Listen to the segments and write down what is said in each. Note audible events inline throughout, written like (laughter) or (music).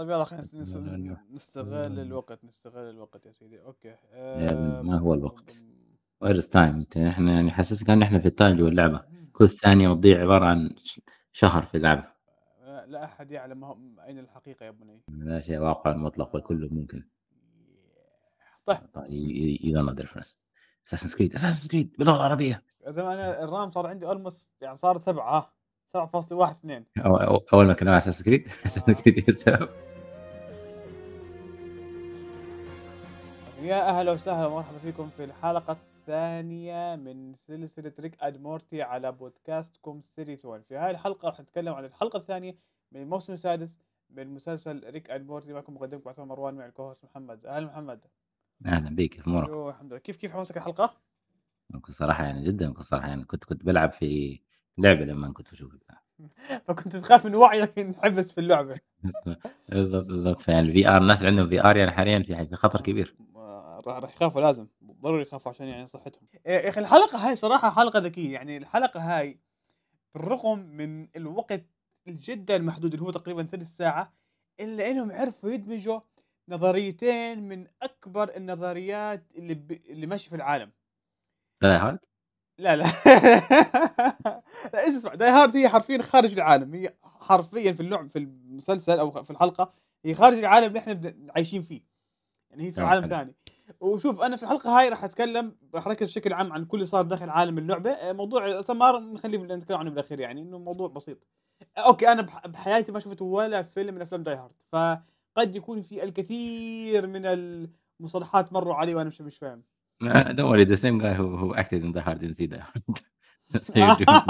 طيب يلا خلينا نس نس آآ نستغل الوقت، نستغل الوقت يا سيدي، يعني آآ ما هو الوقت is time أنت إحنا يعني حسّسنا كأن إحنا في التايم جوا اللعبة، اهم. كل ثانية بتضيع عبارة عن ش شهر في اللعبة، آآ لا أحد يعلم هم أين الحقيقة يا بني. لا شيء واقع مطلق آه. والكل ممكن. طيب know the difference. Assassin's Creed Assassin's Creed باللغة العربية. يا زلمة أنا الرام صار عندي almost يعني صار 7 7.12 أو أو أول ما Assassin's Creed (laughs) Assassin's آه. Creed إيه السبب؟ يا أهلا وسهلا ومرحبا فيكم في الحلقة الثانية من سلسلة Rick and Morty على بودكاستكم سيريثون في هاي الحلقة راح نتكلم عن الحلقة الثانية من الموسم السادس من مسلسل Rick and Morty. معكم مقدمكم عثمان مروان مع ال co-host محمد. أهلا محمد. أهلًا بيك كيف أمورك؟ شو الحمد لله. كيف كيف حماسك الحلقة؟ بكل صراحة يعني جدًا بكل صراحة يعني كنت كنت بالعب في لعبة لمّا كنت باشوفك (laughs) فكنت تخاف من وعيك ينحبس في اللعبة. (laughs) بالضبط، بالضبط، فيعني الVR الناس اللي عندهم VR يعني حاليًا في في خطر كبير. راح راح يخافوا لازم. ضروري يخافوا عشان يعني صحتهم. يا أخي الحلقة هاي صراحة حلقة ذكية. يعني الحلقة هاي بالرغم من الوقت جدا محدود اللي هو تقريبا ثلث ساعة إلا إنهم عرفوا يدمجوا نظريتين من أكبر النظريات اللي ب... اللي ماشية في العالم. Die Hard؟ لا لا. (laughs) لا اسمع Die Hard هي حرفيا خارج العالم. هي حرفيا في اللعب في المسلسل أو في الحلقة هي خارج العالم اللي إحنا عايشين فيه. يعني هي في عالم. ثاني. وشوف أنا في الحلقة هاي راح أتكلم راح أركز بشكل عام عن كل اللي صار داخل عالم اللعبة. آه، موضوع سمار نخليه نتكلم عنه بالأخير يعني إنه موضوع بسيط. آه، okay أنا بح- بحياتي ما شفت ولا فيلم من أفلام Die Hard فقد يكون في الكثير من المصطلحات مروا علي وأنا مش مش فاهم. Uh, don't worry, the same guy who who acted in Die Hard Hard. So you're doing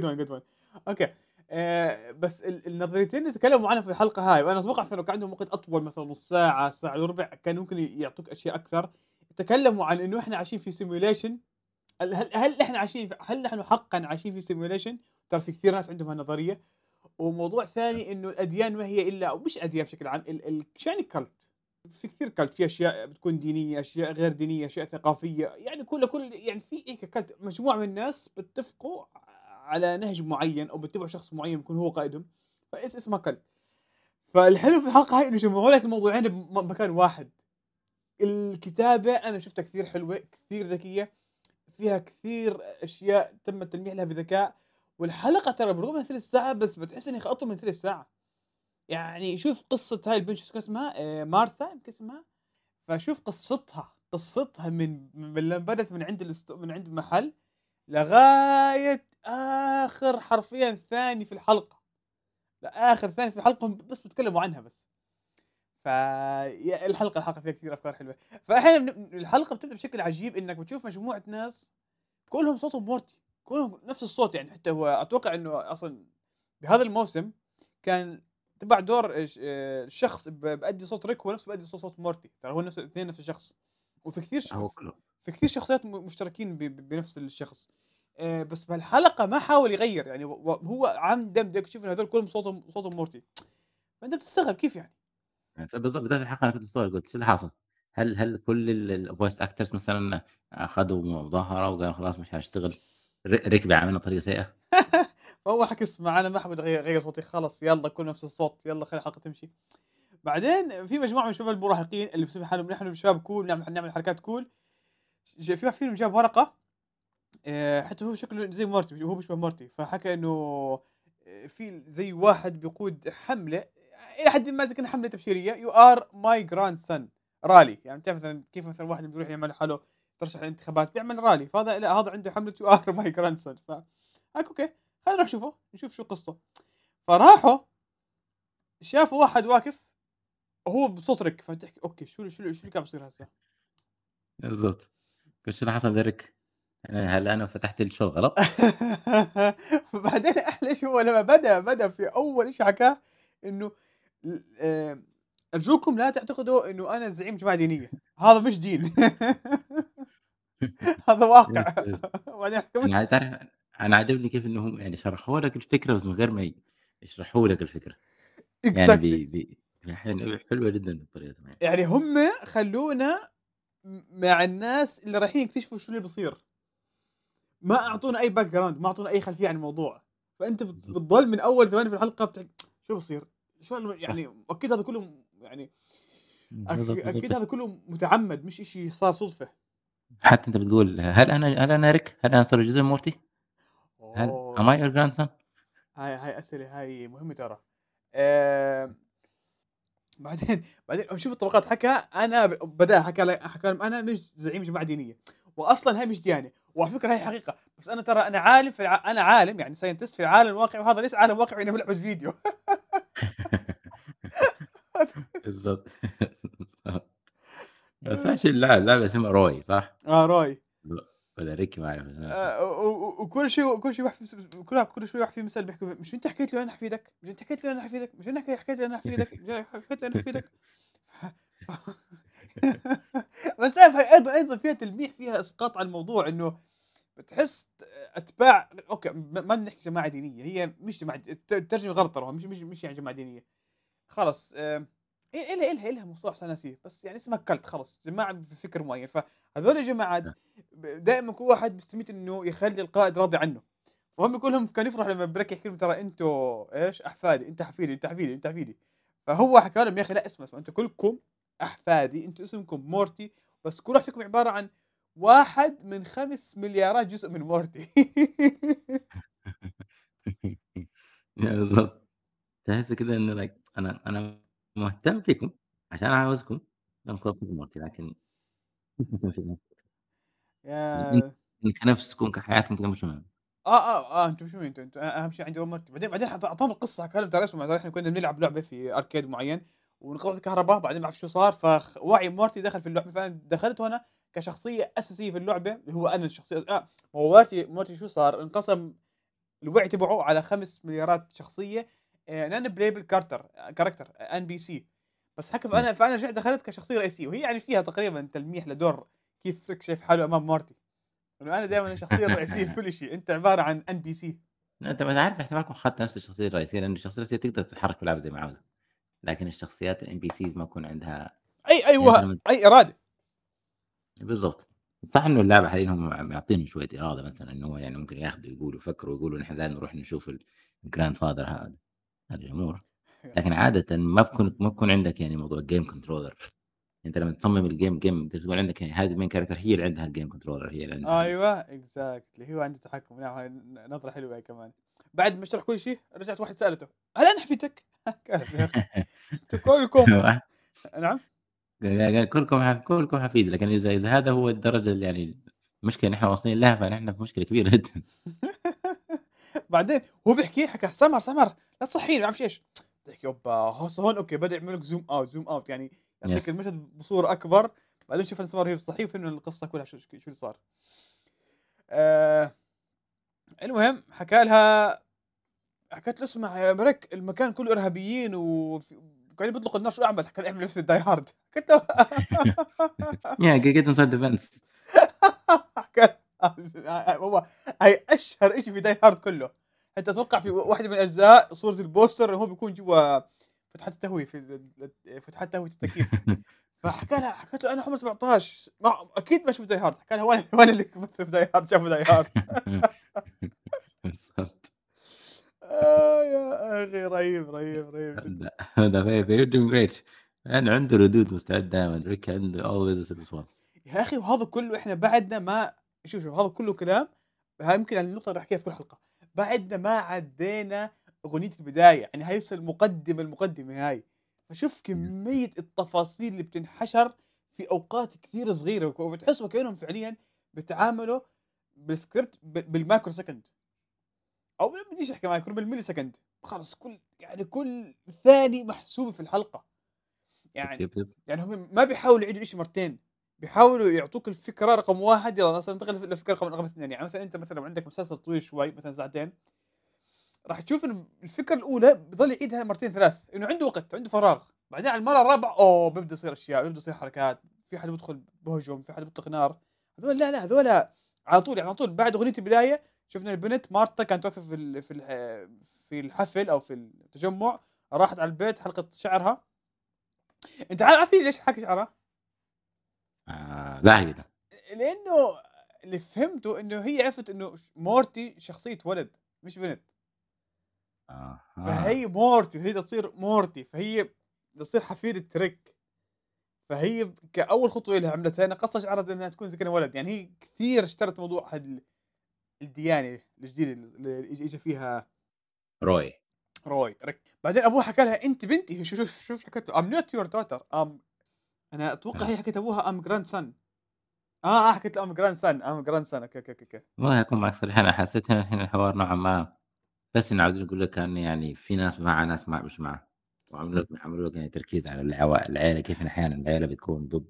doing doing okay آه بس ال- النظريتين اللي تكلموا عنها في الحلقة هاي وأنا أتوقع لو كان عندهم وقت أطول مثلا نص ساعة ساعة الا ربع كان ممكن يعطوك أشياء أكثر. تكلموا عن إنه إحنا عايشين في simulation هل هل إحنا عايشين هل نحن حقا عايشين في simulation ترى في كثير ناس عندهم هالنظرية. وموضوع ثاني إنه الأديان ما هي إلا أو مش أديان بشكل عام ال ال شو يعني كلت. في كثير كلت. في أشياء بتكون دينية أشياء غير دينية أشياء ثقافية. يعني كل كل يعني في هيك كلت مجموعة من الناس بتتفقوا على نهج معين أو بيتبعوا شخص معين بيكون هو قائدهم. فايش اسمها كلت. فالحلو في الحلقة هاي إنه جمعوا لك الموضوعين بمكان واحد. الكتابة أنا شفتها كثير حلوة كثير ذكية فيها كثير أشياء تم التلميح لها بذكاء. والحلقة ترى بالرغم من ثلث ساعة بس بتحس انها اطول من ثلث ساعة. يعني شوف قصة هاي البنت شو اسمها؟ آه، مارثا يمكن اسمها. فشوف قصتها قصتها من من لما بدت من عند الاست... من عند المحل لغاية آخر حرفيا ثاني في الحلقة. لاخر ثاني في الحلقة هم بس بيتكلموا عنها بس. فالحلقه الحلقة فيها كثير أفكار حلوة. فاحيانا بن- الحلقة بتبدأ بشكل عجيب إنك بتشوف مجموعة ناس كلهم صوتهم مورتي. كلهم نفس الصوت يعني. حتى هو أتوقع إنه أصلا بهذا الموسم كان تبع دور آه، الشخص بأدي صوت ريك هو نفسه بأدي صوت صوت مورتي. ترى هو نفس الاثنين نفس الشخص. وفي كثير ش... هو كله في كثير شخصيات مشتركين بنفس الشخص. آه، بس بهالحلقة ما حاول يغير يعني هو عمدا بدك تشوف ان هذول كلهم صوتهم صوتهم مورتي. فأنت بتستغرب كيف يعني؟ يعني بالضبط بداية الحلقة أنا كنت مستغرب قلت شو اللي حاصل؟ هل هل كل ال ال voice actors مثلًا أخذوا مظاهرة وقالوا خلاص مش هنشتغل ر ركبي عملنا طريقة سيئة؟ (laughs) فهو حكى اسمع أنا ما حبيت أغير أغير صوتي خلص يلا كل نفس الصوت يلا خلي الحلقة تمشي. بعدين في مجموعة من الشباب المراهقين اللي بيسموا حالهم نحن شباب cool نعمل نعمل حركات cool في واحد فيهم جاب ورقة آه، حتى هو شكله زي مورتي هو بيشبه مورتي فحكى إنه آه، في زي واحد بيقود حملة إلى حد ما زي كأنها حملة تبشيرية you are my grandson rally يعني بتعرف مثلا كيف مثلا واحد بيروح يعمل حاله ترشح الانتخابات بيعمل رالي فهذا لا هذا عنده حملة you are my grandson ف okay خلينا نروح نشوفه نشوف شو قصته فراحوا شافوا واحد واقف وهو بصوت ريك فتحكي okay شو شو شو اللي قاعد بيصير هسه بالضبط. قلت اللي حصل لريك؟ هل أنا فتحت ال show غلط؟ (laughs) وبعدين أحلى شيء هو لما بدأ بدأ في أول شيء حكاه إنه آه، أرجوكم لا تعتقدوا إنه أنا زعيم جماعة دينية. هذا مش دين. (laughs) (laughs) هذا واقع. وبعدين يعني تعرف أنا عاجبني كيف إنهم يعني شرحوا لك الفكرة بس من غير ما يشرحوا لك الفكرة، يعني exactly ب ب يعني حلوة جدًا بطريقتهم يعني. يعني هم خلونا مع الناس اللي رايحين يكتشفوا شو اللي بيصير. ما أعطونا أي background ما أعطونا أي خلفية عن الموضوع فأنت. بتضل من أول ثواني في الحلقة بتحكي شو بصير؟ شو يعني أكيد هذا كلّه يعني بالضبط. هذا كلّه مُتعمّد مش إشي صار صُدفة. حتى أنت بتقول هل أنا هل أنا ريك؟ هل أنا صار جزء من مورتي؟ هل أوه! I your grandson؟ هاي هاي أسئلة هاي مهمة ترى. آآ بعدين بعدين شوف الطبقات حكى أنا ب بدأها حكى حكى أنا مش زعيم جماعة دينية، وأصلًا هاي مش ديانة، وعلى فكرة هاي حقيقة، بس أنا ترى أنا عالم في الع أنا عالم يعني scientist في العالم الواقعي وهذا ليس عالم واقعي إنه بيلعبوا فيديو. (laughs) بالضبط. (laughs) بس ماشي اللعبة اللعبة اسمها روي صح؟ آه راي ل والّا ريكي ما و و وكل شيء وكل شيء واحد كل كل شوي واحد فيهم يسأل بيحكي مش أنت حكيت لي أنا حفيدك، مش أنت حكيت لي أنا حفيدك، مش أنك حكيت لي أنا حفيدك، مش أنك حكيت لي أنا حفيدك. (laughs) بس أيضًا أيضًا فيها تلميح، فيها إسقاط على الموضوع إنه بتحس أتباع okay ما بنحكي جماعة دينية، هي مش جماعة الت الترجمة غلط ترى مش مش مش يعني جماعة دينية، خلص آمم إ إلها إلها إلها مصطلح ناسيه بس يعني اسمها cult خلص جماعة بفكر معين، فهذول الجماعات ب دائمًا كل واحد بيستميت إنه يخلّي القائد راضي عنه، فهم كلهم كانوا يفرحوا لمّا ريك يحكي لهم ترى أنتم إيش أحفادي، أنت حفيدي، أنت حفيدي، أنت حفيدي، فهو حكى لهم يا أخي لأ اسمع، اسمع أنتم كلكم أحفادي، أنتم اسمكم مورتي، بس كل واحد فيكم عبارة عن واحد من 5 مليارات جزء من مورتي. (laughs) يعني بالضبط. تحس كده إن like أنا أنا مهتم فيكم عشان عاوزكم تنقذوا مرتي، لكن مش مهتم فيكم. يا كنفسكم كحياتكم كده مش مهم. آه، آه، أنتم شو أنتم أنتم أ أهم شيء عندي مرتبة، بعدين بعدين القصة حكى لهم ترى اسمع ترى إحنا كنا بنلعب لعبة في arcade معين وانقطعت الكهربا، بعدين ما أعرف شو صار. ف وعي مورتي دخل في اللعبة، فأنا دخلت وأنا كشخصية أساسية في اللعبة اللي هو أنا الشخصية. آه، هو مورتي مورتي شو صار؟ انقسم الوعي تبعه على 5 مليارات شخصية آآ non playable character character NPC بس حكى فأنا يس. فأنا رجعت دخلت كشخصية رئيسية، وهي يعني فيها تقريبًا تلميح لدور كيف ريك شايف حاله أمام مورتي. إنه أنا دايمًا الشخصية الرئيسية في (laughs) كل شيء، أنت عبارة عن NPC لا أنت ما عارف احتمالكم أخدت نفس الشخصية الرئيسية، لأن الشخصية الرئيسية تقدر تتحرك في اللعبة زي ما عاوزة، لكن الشخصيات الNPCs ما يكون عندها يعني أيوه لمّا أي إرادة، بالضبط. صح إنه اللعبة حاليًا هم معطينهم شوية إرادة مثلًا إنه هو يعني ممكن ياخدوا يقولوا يفكروا يقولوا نحن دايمًا نروح نشوف الgrandfather هذا هذه الأمور، (laughs) لكن عادةً ما بكون ما بكون عندك يعني موضوع game controller أنت لمّا تصمم game أنت تقول عندك يعني هذه الmain character هي اللي عندها الgame controller هي اللي عندها أيوه exactly هو عنده تحكم، نعم هاي ن نظرة حلوة هاي كمان. بعد ما شرح كل شيء رجعت واحد سألته: "هل أنا حفيدك؟" كلكم (laughs) (laughs) نعم؟ قال كلكم كلكم حفيد، لكن إذا إذا هذا هو الدرجة اللي يعني المشكلة نحن واصلين لها فنحن في مشكلة كبيرة جدًا. (laughs) بعدين هو بيحكي حكى: "سمر، سمر لا تصحيني" ما أعرفش إيش، تحكي هسه هون okay بدأ يعمل لك zoom out zoom out. يعني يعطيك المشهد بصورة أكبر، بعدين شوف سمر وهي بتصحيه وفهمنا القصة كلها شو شو اللي صار. آآ المهم حكى لها حكيت له: "اسمع يا ريك المكان كله إرهابيين وف قاعدين بيطلقوا النار شو أعمل؟" حكى "اعمل مثل Die Hard" حكيت له. Inside the vents حكى هو هي أشهر إشي في Die Hard كله، أنت أتوقع في واحدة من الأجزاء صورة البوستر هو بيكون جوا فتحات التهوية في فتحات تهوية التكييف، (laughs) فحكى لها حكيت له: "أنا عمري 17 ما أكيد ما شُفت Die Hard" حكى لها: "وين وين اللي مثل في Die Hard شافوا Die Hard" بالضبط. آه يا أخي رهيب، رهيب، رهيب. جدًا. they're doing great. يعني عنده ردود مستعد دايمًا ريك عنده a response يا أخي وهذا كله إحنا بعدنا ما شوف، شوف هذا كله كلام. هاي يمكن النقطة اللي باحكيها في كل حلقة، بعدنا ما عدينا أغنية البداية، يعني هاي لسه المقدمة، المقدمة هاي، فشوف yes كمية التفاصيل اللي بتنحشر في أوقات كثير صغيرة، وك وبتحس وكأنهم فعليًا بيتعاملوا بال script ب بال microsecond أو ما بديش أحكي micro بال millisecond، خلص كل يعني كل ثانية محسوبة في الحلقة. yep يعني yep yep. يعني هم ما بيحاولوا يعيدوا الإشي مرتين، بيحاولوا يعطوك الفكرة رقم 1 يالّا هسه ننتقل للفكرة رقم رقم 2 يعني مثلًا أنت مثلًا لو عندك مسلسل طويل شوي مثلًا ساعتين، راح تشوف إنه الفكرة الأولى بيضل يعيدها مرتين 3 إنه عنده وقت، عنده فراغ، بعدين على المرة الرابعة أوه بيبدأ يصير أشياء، بيبدأ يصير حركات، في حدا بيدخل بيهجم، في حدا بيطلق نار، هذول لا، لا هذول على طول يعني على طول. بعد أغنية البداية شُفنا البنت مارتا كانت واقفة في في في الحفل أو في التجمع، راحت على البيت حلقت شعرها، أنت عارف ليش حاكي شعرها؟ آآ لا كده لإنه اللي فهمته إنه هي عرفت إنه ش مورتي شخصية ولد مش بنت، أها، فهي مورتي وهي تصير مورتي، فهي تصير حفيدة ريك، فهي ب كأول خطوة لها عملتها إنها قصّت شعرها إنها تكون زي كأنها ولد، يعني هي كثير اشترت موضوع هاد ال الديانة الجديدة اللي إجا فيها روي. روي ريك، بعدين أبوها حكى لها أنتِ بنتي شوف شوف شوف حكت I'm not your daughter I'm أنا أتوقع آه. هي حكت لأبوها I'm grandson آه، آه حكت له I'm grandson I'm grandson okay، okay، okay، okay. والله أكون معك صريح أنا حسيت هنا الحوار نوعًا ما بس إنه عاوزين يقولوا لك إن يعني في ناس مع ناس مع مش مع، وعملوا لك عملوا لك يعني تركيز على العوا العيلة كيف إن أحيانًا العيلة بتكون ضد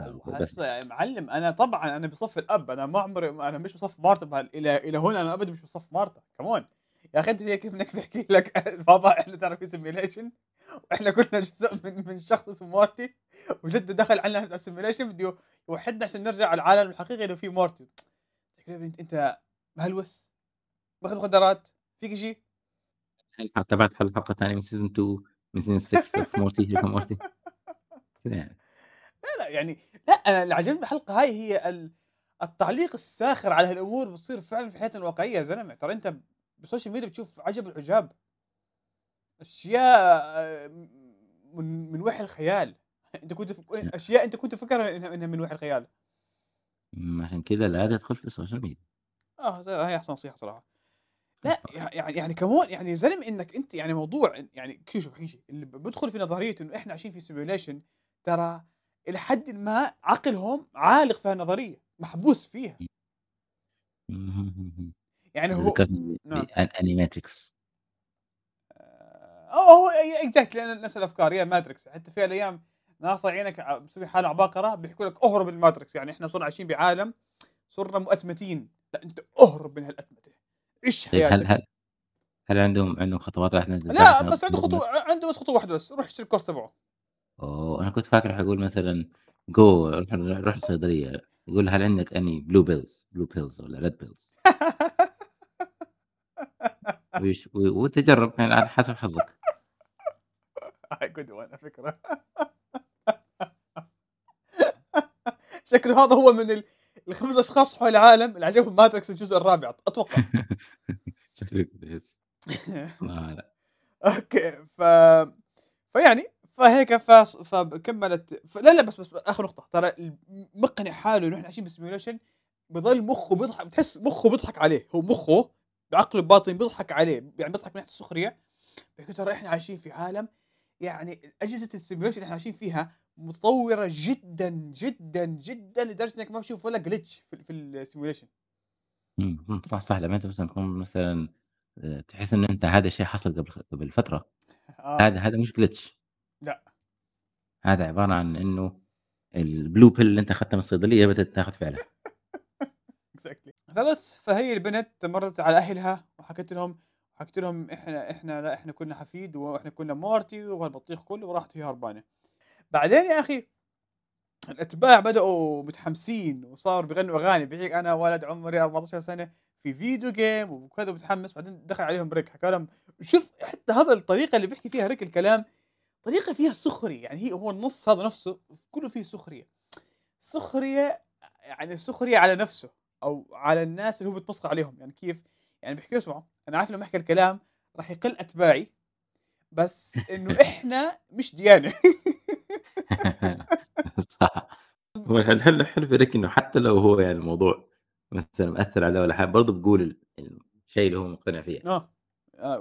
هو بس هسه يا معلم أنا طبعًا أنا بصف الأب، أنا ما عمري أنا مش بصف مارتا بهال إلى إلى هنا أنا أبدًا مش بصف مارتا كمان يا أخي أنت كيف إنك بيحكي لك (laughs) بابا إحنا ترى في simulation وإحنا كلنا جزء من من شخص اسمه مارتي وجده دخل علينا على الsimulation بده يوحدنا عشان نرجع على العالم الحقيقي اللي فيه مارتي أنت أنت مهلوس؟ واخد مخدرات؟ فيك شيء؟ هل تابعت الحلقة الثانية من season 2 من season 6 of Morty Rick and Morty كذا يعني. لا، لا، يعني لأ، أنا اللي عجبني بالحلقة هاي هي ال التعليق الساخر على هالأمور بتصير فعلًا في حياتنا الواقعية يا زلمة، ترى أنت بال social media بتشوف عجب العجاب، أشياء آه، من من وحي الخيال، أنت كنت ف أشياء أنت كنت فاكرها إنها إنها من وحي الخيال، عشان كذا لا تدخل في ال social media. أحسن نصيحة صراحة. لأ، الصراحة. يع يعني يعني كمان يعني يا زلمة إنك أنت يعني موضوع يعني شوف شوف اللي ب بيدخل في نظرية إنه إحنا عايشين في simulation ترى إلى حدٍ ما عقلهم عالق في هالنظرية، محبوس فيها،. يعني هو ذكرتني نعم. Animatrix آه، هو ي exactly لأن نفس الأفكار هي Matrix حتى في الأيام ناس صايعينك ع مسوي حالة عباقرة بيحكوا لك أهرب من ال Matrix، يعني إحنا صرنا عايشين بعالم صرنا مؤتمتين، لأ أنت أهرب من هالأتمتة، عيش طيب هل حياتك. هل هل عندهم عندهم خطوات تعرف لأ عشان بس عنده ع عنده بس خطوة واحدة بس، روح اشتري الكورس تبعه. أوه! أنا كنت فاكر حيقول مثلًا go روح روح الصيدلية يقول هل عندك any blue pills blue pills والّا red pills ويش و يعني على حسب حظك. هاي good one على فكرة. شكله هذا هو من ال ال5 أشخاص حول العالم اللي عجبهم ماتريكس الجزء الرابع أتوقع. (laughs) آه لأ (laughs) أوكي ف فيعني فهيك فص فكمّلت ف لا، لا بس، بس آخر نقطة ترى مقنع حاله إنه إحنا عايشين بsimulation بيضل مخه بيضحك بتحس مخه بيضحك عليه، هو مخه بعقله الباطن بيضحك عليه، يعني بيضحك من ناحية السخرية، بيحكي ترى إحنا عايشين في عالم يعني أجهزة الsimulation اللي إحنا عايشين فيها متطورة جدًا، جدًا، جدًا لدرجة إنك ما بتشوف ولا glitch في في إمم، صح، صح. لمّا أنت مثلًا تكون مثلًا آآ تحس إن أنت هذا الشيء حصل قبل قبل فترة، (laughs) آه، هذا هذا مش glitch. لأ هذا عبارة عن إنه الblue pill اللي أنت أخدتها من الصيدلية بدأت تاخد فعلها. (laughs) exactly فبس فهي البنت مرّت على أهلها وحكت لهم حكت لهم إحنا إحنا لأ إحنا كنا حفيد وإحنا كنا مارتي وهالبطيخ كلّه وراحت هي هربانة. بعدين يا أخي الأتباع بدأوا متحمسين وصاروا بيغنوا أغاني بيحكي أنا ولد عمري 14 سنة في فيديو جيم وكذا متحمس بعدين دخل عليهم ريك حكى لهم شوف حتى هذا الطريقة اللي بيحكي فيها ريك الكلام طريقة فيها سخرية يعني هي هو النص هذا نفسه كله فيه سخرية سخرية يعني سخرية على نفسه أو على الناس اللي هو بيتمسخر عليهم يعني كيف يعني بيحكي اسمعوا أنا عارف لما أحكي الكلام راح يقل أتباعي بس إنه (laughs) إحنا مش ديانة صح. (laughs) هو الحلو الحلو في إنه حتى لو هو يعني الموضوع مثلًا مأثّر عليه والّا حاجة برضه بيقول ال الشيء اللي هو مقتنع فيه. آه، آه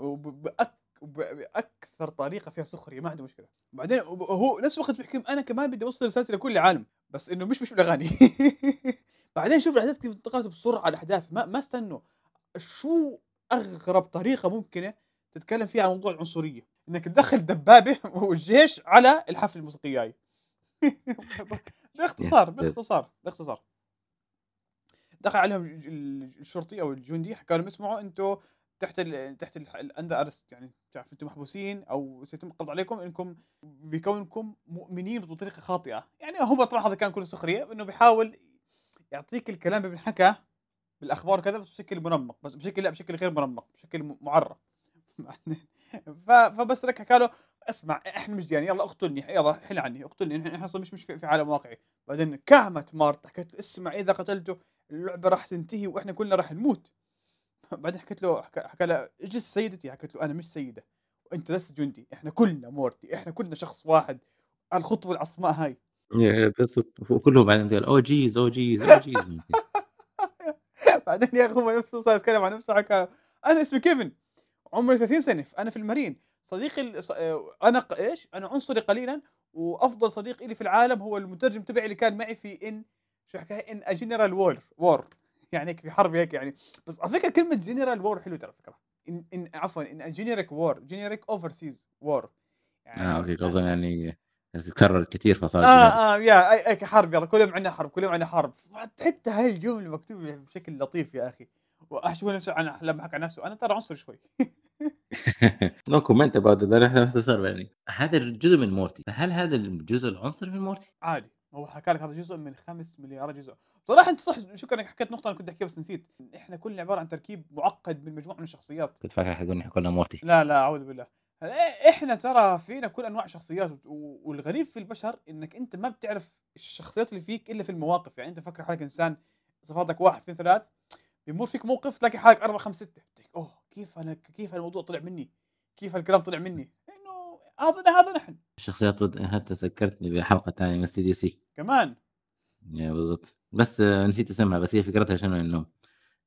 وب بأك ب بأكثر طريقة فيها سخرية ما عنده مشكلة، بعدين هو نفس الوقت بيحكي أنا كمان بدي أوصّل رسالتي لكل العالم، بس إنه مش مش بالأغاني. (laughs) بعدين شوف الأحداث كيف انتقلت بسرعة الأحداث ما ما استنوا، شو أغرب طريقة ممكنة تتكلم فيها عن موضوع العنصرية، إنك تدخّل دبابة (laughs) والجيش على الحفلة الموسيقية هاي. (laughs) باختصار،. باختصار، باختصار. دخل عليهم ال ال الشرطي أو الجندي حكى لهم اسمعوا أنتم تحت ال تحت ال الunder arrest يعني تعرف أنتم محبوسين أو سيتم القبض عليكم إنكم بكونكم مؤمنين بطريقة خاطئة، يعني هو طبعًا هذا كان كله سخرية إنه بيحاول يعطيك الكلام اللي بينحكى بالأخبار وكذا بس بشكل منمق، بس بشكل لأ بشكل غير منمق، بشكل مُعرّف. (laughs) فبس هيك حكى له اسمع إحنا مش ديانة يالّا اقتلني يالّا حِل عني اقتلني إحنا أصلًا مش مش في عالم واقعي، بعدين كهمت مارتا حكت اسمع إذا قتلته اللعبة راح تنتهي وإحنا كلنا راح نموت. بعدين حكيت له حكى حكى لها: "اجلس سيدتي." حكيت له: "أنا مش سيدة، وأنت لست جندي، إحنا كلنا مورتي، إحنا كلنا شخص واحد، الخطوة العصماء هاي." يا بالضبط، وكلهم بعدين قال "Oh jeez، oh jeez، oh jeez" بعدين يا هو نفسه صار يتكلم عن نفسه حكى: "أنا اسمي كيفن، عمري 30 سنة، أنا في المارين، صديقي ال ص ق إيش؟ أنا عنصري قليلًا، وأفضل صديق إلي في العالم هو المترجم تبعي اللي كان معي في إن" شو "In a general war war" يعني هيك في حرب هيك يعني، بس على فكرة كلمة general war حلوة ترى فكرة، إن إن عفوًا generic war generic overseas war. آه يعني أوكي، آآ قصدهم يعني تكررت كتير آه، فصار generic آه، يا أي حرب يالّا كل يوم عندنا حرب، كل يوم عندنا حرب، حتى هاي الجملة مكتوبة بشكل لطيف يا أخي، وأحشوها نفسه عن لمّا حكى عن نفسه أنا ترى عنصري شوي. (laughs) About it أنا إحنا باختصار يعني. هذا الجزء من مورتي، فهل هذا الجزء العنصري من مورتي؟ عادي، هو حكى لك هذا جزء من 5 مليار جزء، بصراحة أنت صح شكرًا إنك حكيت نقطة أنا كنت أحكيها بس نسيت، إحنا كلنا عبارة عن تركيب معقد من مجموعة من الشخصيات، كنت فاكر حيقول إحنا كلنا مورتي. لا، لا أعوذ بالله، إ إحنا ترى فينا كل أنواع الشخصيات، والغريب في البشر إنك أنت ما بتعرف الشخصيات اللي فيك إلا في المواقف، يعني أنت فكر حالك إنسان صفاتك 1، 2، 3 بيمر فيك موقف تلاقي حالك 4، 5، 6 بتحكي أوه كيف أنا كيف هالموضوع طلع مني؟ كيف هالكلام طلع مني؟ هذا هذا نحن. الشخصيات ود حتى ذكّرتني بحلقة تانية من CDC كمان، يا بالضبط، بس آه، نسيت اسمها بس هي فكرتها شنو؟ إنه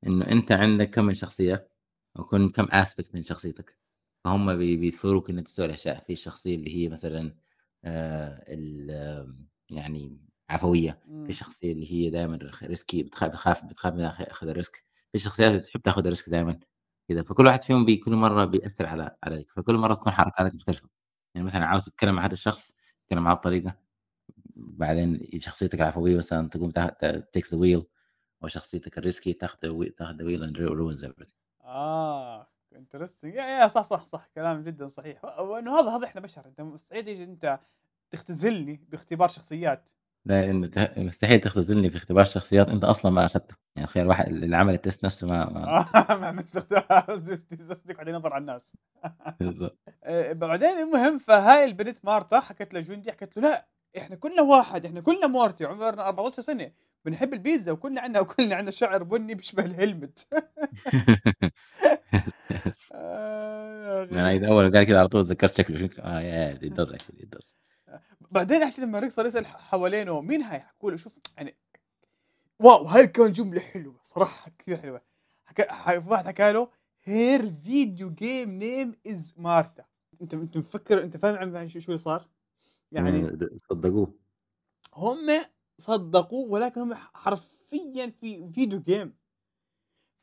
إنه أنت عندك كم من شخصية وكن كم aspect من شخصيتك، فهُم بي بيدفعوك إنك تسوي الأشياء، في الشخصية اللي هي مثلًا آمم يعني عفوية، في إمم، الشخصية اللي هي رخ risky بتخاف بتخاف بتخاف من آخُذ الrisk، في شخصيات بتحب تاخُذ الrisk دايمًا. كذا، فكل واحد فيهم بي كل مرّة بيأثّر على عليك، فكل مرّة تكون حركاتك مختلفة، يعني مثلًا عاوز تتكلم مع هذا الشخص، تتكلم معاه بطريقة، بعدين شخصيتك العفوية مثلًا تقوم تا ت takes the wheel وشخصيتك الrisky تاخذ تاخذ and ru ruins everything. آه interesting يا يا صح، صح، صح كلام جدًا صحيح، وإنه هذا هذا إحنا بشر، أنت مستحيل تيجي أنت تختزلني باختبار شخصيات. لإن مستحيل تختزلني في اختبار شخصيات أنت أصلًا ما أخدته، يعني تخيل واحد اللي عمل الtest نفسه ما ما (laughs) ما عملت قصدك بعدين نظر على الناس. (laughs) بالضبط. آآ بعدين المهم فهاي البنت مارتا حكت لجندي حكت له: "لأ إحنا كلنا واحد، إحنا كلنا مورتي عمرنا 14 سنة، بنحب البيتزا وكلنا عندنا وكلنا عندنا شعر بني بيشبه الهلمت." (laughs) آه يا أخي. أول ما قال كده على طول تذكرت شكله آه yeah it does actually it does. بعدين actually لمّا ريك صار يسأل ح حوالينه مين هاي؟ حكوا له شوف يعني واو! هاي كمان جملة حلوة صراحة (laughs) كثير حلوة. حكى واحد حكى له her video game name is Marta أنت أنت مفكر أنت فاهم شو اللي صار؟ يعني صدقوه. هم صدّقوه ولكن هم حرفيًا في فيديو جيم.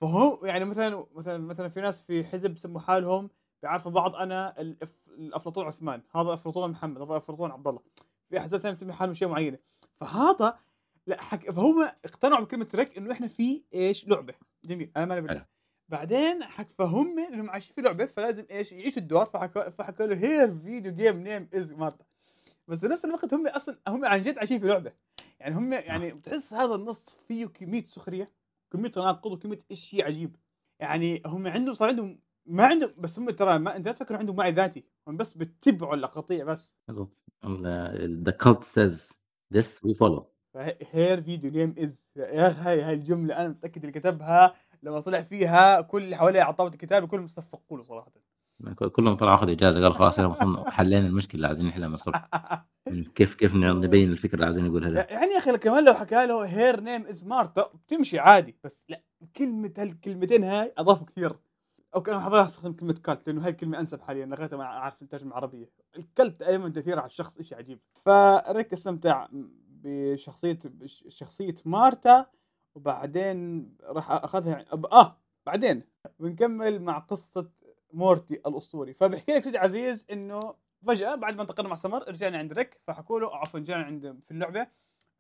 فهو يعني مثلًا مثلًا مثلًا في ناس في حزب سموا حالهم بيعرفوا بعض أنا الأف الأفلاطون عثمان، هذا أفلاطون محمد، هذا أفلاطون عبد الله. في أحزاب ثانية مسمين حالهم أشياء معينة. فهذا لأ حك فهُم اقتنعوا بكلمة رِك إنه إحنا في إيش، لعبة. جميل، آمَنوا حلو. بالله. بعدين حك فهُم إنهم عايشين في لعبة فلازم إيش، يعيشوا الدور فحكوا فحكوا له her video game name is Marta. بس في نفس الوقت هم أصلًا هم عن جد عايشين في لعبة. يعني هم صح. يعني بتحس هذا النص فيه كمية سخرية، كمية تناقض وكمية شيء عجيب. يعني هم عندهم صار عندهم ما عندهم بس هم ترى ما أنت لا تفكر عندهم وعي ذاتي، هم بس بيتبعوا القطيع بس. cult says this we follow. فه her video game is يا أخي هاي هاي الجملة أنا متأكد اللي كتبها لمّا طلع فيها كل اللي حواليه على طاولة الكتابة كلهم صفقوا له صراحةً. ك كلهم طلعوا أخذوا إجازة قالوا خلاص (laughs) حلينا المشكلة اللي عايزين نحلها من الصبح. (laughs) كيف كيف نبين الفكرة اللي عايزين نقولها له. يعني يا أخي كمان لو حكى له her name is Marta بتمشي عادي، بس لأ كلمة هالكلمتين هاي أضافوا كثير. okay أنا حاضر أستخدم كلمة cult لأنه هاي الكلمة أنسب حاليًا لغاية ما أعرف الترجمة العربية. ال cult دايمًا تأثيره على الشخص إشي عجيب. فريك أستمتع بشخصية بش شخصية مارتا وبعدين راح أخذها أب آه بعدين بنكمل مع قصة مورتي الأسطوري، فبيحكي لك سيدي عزيز إنه فجأة بعد ما انتقلنا مع سمر رجعنا عند ريك فحكوا له عفوا رجعنا عند في اللعبة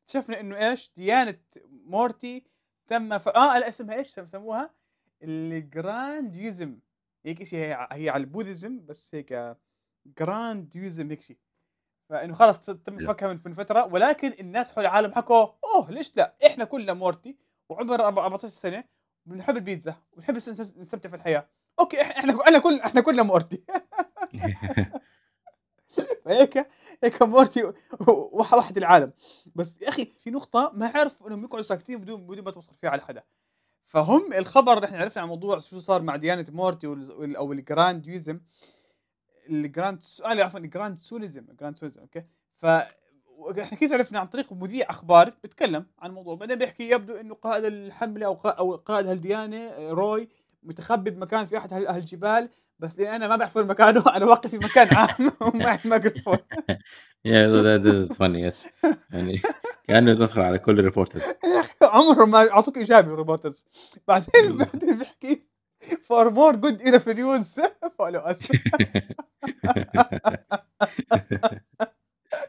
اكتشفنا إنه إيش ديانة مورتي تم ف آه لا اسمها إيش سموها؟ ال Grandism هيك شيء هي هي على ال Buddhism بس هيك Grandism هيك شيء، فإنه خلاص ت تم. فكها من من فترة ولكن الناس حول العالم حكوا أوه ليش لأ؟ إحنا كلنا مورتي أرب 14 سنة وبنحب البيتزا نس نستمتع في الحياة، okay إح إحنا إحنا كل إحنا كلنا مورتي. (laughs) فهيك هيك مورتي وحد العالم، بس يا أخي في نقطة ما عرفوا إنهم يقعدوا ساكتين بدون بدون ما توصل فيها على حدا، فهم الخبر اللي إحنا عرفنا عن موضوع شو صار مع ديانة مورتي وال أو ال Grandism ال grand س آه، عفوا ال Grandsonism ال Grandsonism okay، ف وإحنا كيف عرفنا عن طريق مذيع أخبار بيتكلم عن الموضوع، بعدين بيحكي يبدو إنه قائد الحملة أو قا أو قائد هالديانة آآ روي متخبي بمكان في هال هالجبال، بس لإني أنا ما باعرف وين مكانه أنا واقف في مكان عام (laughs) ومعي ميكروفون Yeah that that is funny yes. يعني كأنه تدخل على كل reporters. (laughs) عمرهم ما يعطوك إيجابي الروبوترز بعدين. بعدين بيحكي for more good enough news follow us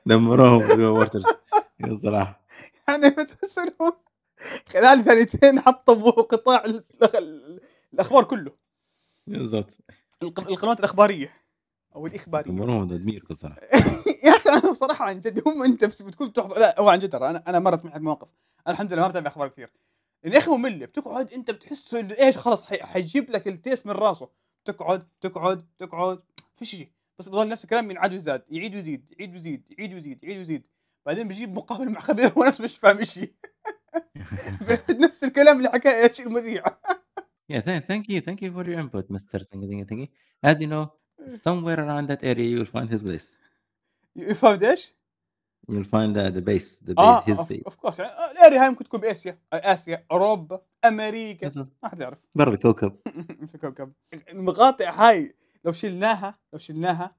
دمروهم الreporters الصراحة يعني بتحس إنهم خلال ثانيتين حطموا قطاع ال ال الأخبار كله، بالضبط. الق القنوات الإخبارية. أو الإخبارية. دمروهم تدمير الصراحة يا أخي أنا بصراحة عن جد هم بس بتكون تحضر لا هو عن جد ترى أنا أنا مرّت معي بمواقف، أنا الحمد لله ما باتابع أخبار كثير، يا أخي مملة بتقعد أنت بتحسه إنه إيش خلاص حي حيجيب لك التيس من راسه، تقعد، تقعد، تقعد، فيش شي، بس بيضل نفس الكلام ينعاد ويزاد، يعيد ويزيد، يعيد ويزيد، يعيد ويزيد، يعيد ويزيد، بعدين بيجيب مقابلة مع خبير هو نفسه مش فاهم شي بيعيد (laughs) (laughs) نفس الكلام اللي حكاه إيش المذيع Yeah tha thank you thank you for your input Mr. thingy thingy thingy as you know somewhere around that area you will find his base. فهمت إيش؟ you'll find the the base the base آه his of base. of course. يعني آه الأريا هاي ممكن تكون بآسيا، آسيا، أوروبا، أمريكا، بالضبط ما حد يعرف. برا الكوكب. (laughs) في كوكب المقاطع هاي لو شلناها لو شلناها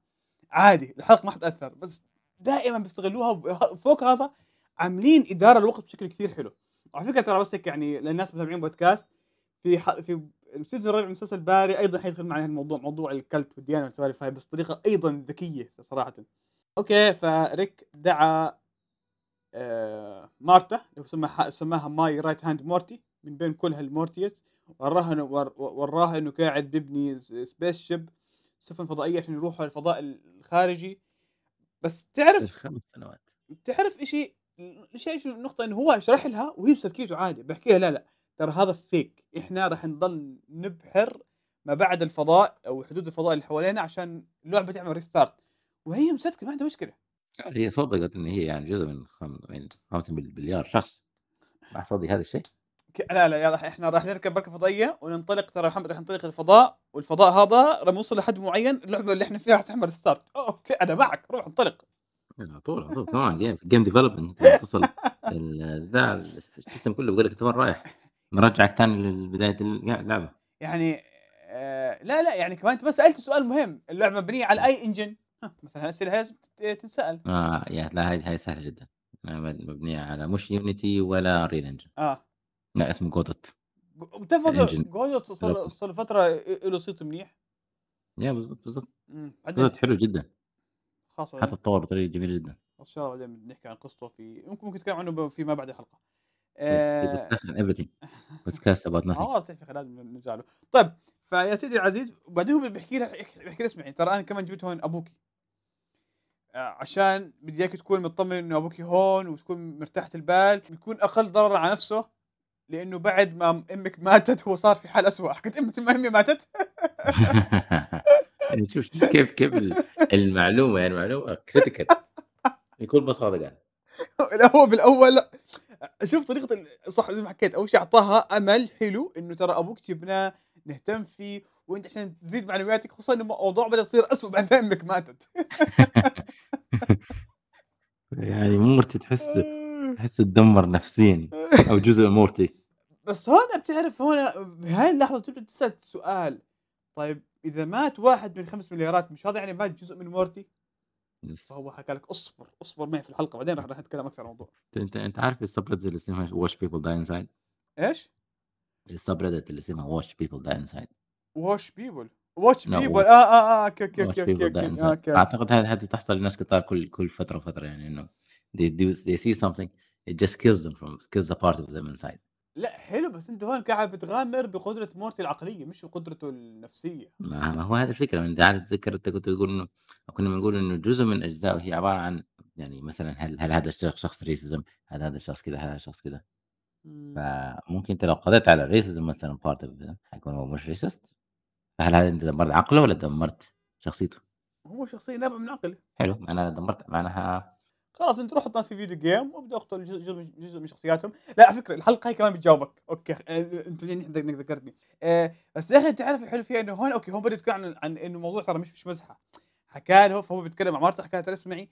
عادي الحلقة ما حتأثر. بس دائما بيستغلوها فوق هذا عاملين إدارة الوقت بشكل كثير حلو. وعلى فكرة ترى بس هيك يعني للناس متابعين بودكاست في. في ال season الرابع من مسلسل باري أيضا حيدخل معي الموضوع موضوع ال cult والديانه والسوالف هاي بس طريقه أيضا ذكية صراحة. okay فريك دعا آه مارتا اللي سماها سماها my right hand مورتي من بين كل هال Mortys. وراها وراها إنه قاعد بيبني space ship سفن فضائية عشان يروحوا الفضاء الخارجي. بس تعرف خمس سنوات. تعرف إيش إيش النقطة إنه هو شرح لها وهي مسكيته عادي بيحكي لها لا لا. ترى هذا فيك إحنا راح نضل نبحر ما بعد الفضاء أو حدود الفضاء اللي حوالينا عشان اللعبة تعمل restart وهي مسكتة ما عندها مشكلة. هي صدقت إن هي يعني جزء من خم... من 5 مليار شخص. راح تصدق هذا الشيء؟ لا لا يلا إحنا راح نركب مركبة فضائية وننطلق. ترى محمد راح ننطلق للفضاء والفضاء هذا لما نوصل لحد معين اللعبة اللي إحنا فيها راح تعمل restart أوه أنا معك. روح انطلق. على طول على طول. كمان game development تصل ذا ال system كله بيقول لك أنت وين رايح؟ نرجعك ثاني لبدايه اللعبه يعني آه لا لا يعني كمان أنت ما سألت سؤال مهم. اللعبة مبنية على أي engine مثلا هالاسئله هاي لازم تنسال آه يا لا هاي هاي سهلة جدا. مبنية على مش Unity ولا Unreal Engine آه. لا اسمه Godot ال engine Godot صار له فترة له صيت منيح. يا بالضبط بالضبط. Godot حلو جدا. خلاص حتى تطور بطريقة جميلة جدا. إن شاء الله بعدين نحكي عن قصته في ممكن ممكن نتكلم عنه فيما بعد الحلقة. آه everything. (laughs) About nothing. آه تعرف يا أخي لازم نرجع له. طيب فيا سيدي العزيز وبعدين هو بيحكي لها بيحكي لها اسمعي ترى أنا كمان جبت هون أبوكي. آه، عشان بدي إياك تكون مطمن إنه أبوك هون وتكون مرتاحة البال بيكون أقل ضرر على نفسه لأنه بعد ما أمك ماتت هو صار في حال اسوء حكيت إمتى ما أمي ماتت؟ (laughs) يعني شوف كيف كيف ال- المعلومة يعني معلومة كريتيكال بكل بساطه قال لا هو بالأول شوف طريقة ال- صح زي ما حكيت أول شيء أعطاها أمل حلو إنه ترى أبوك جبناه نهتم فيه وأنت عشان تزيد معنوياتك خصوصا إنه الموضوع بدأ يصير اسوء بعد ما أمك ماتت. (laughs) يعني مورتي تحس (laughs) تحس تدمر نفسيا أو جزء من مورتي بس هون بتعرف هون بهاي اللحظة تبدأ تسأل سؤال. طيب إذا مات واحد من خمس مليارات مش هذا يعني مات جزء من مورتي؟ فهو حكى لك اصبر اصبر معي في الحلقة بعدين رح نتكلم أكثر عن الموضوع. انت انت عارف ال subreddit اللي اسمها Watch People Die Inside إيش؟ ال subreddit اللي اسمها Watch People Die Inside Watch People Watch People آه آه آه أوكي أوكي أوكي أوكي أعتقد هذه تحصل لناس كثار كل كل فترة وفترة يعني إنه they do they see something it just kills them from kills a part of them inside. لا حلو بس أنت هون قاعد بتغامر بقدرة مورتي العقلية مش بقدرته النفسية. ما ما هو هذه الفكرة انت عارف تتذكر أنت كنت تقول انه كنا بنقول إنه جزء من اجزائه هي عبارة عن يعني مثلا هل هل هذا الشخص شخص racism هل هذا الشخص كذا هل هذا الشخص كذا مم. فممكن أنت لو قضيت على ال racism مثلا part of حيكون هو مش racist فهل هذا أنت دمرت عقله ولا دمرت شخصيته؟ هو شخصية نابعة من عقله. حلو معناها دمرت معناها خلاص أنت روح حُط ناس في video game وابدأ اقتل جزء جزء من شخصياتهم، لا على فكرة الحلقة هاي كمان بتجاوبك، أنت منيح إنك إنك ذكرتني، آآ بس يا أخي أنت عارف الحلو فيها إنه هون okay هون بدأ يتكلم عن عن إنه الموضوع ترى مش مش مزحة، حكى له فهو بيتكلم مع مرته حكى لها ترى اسمعي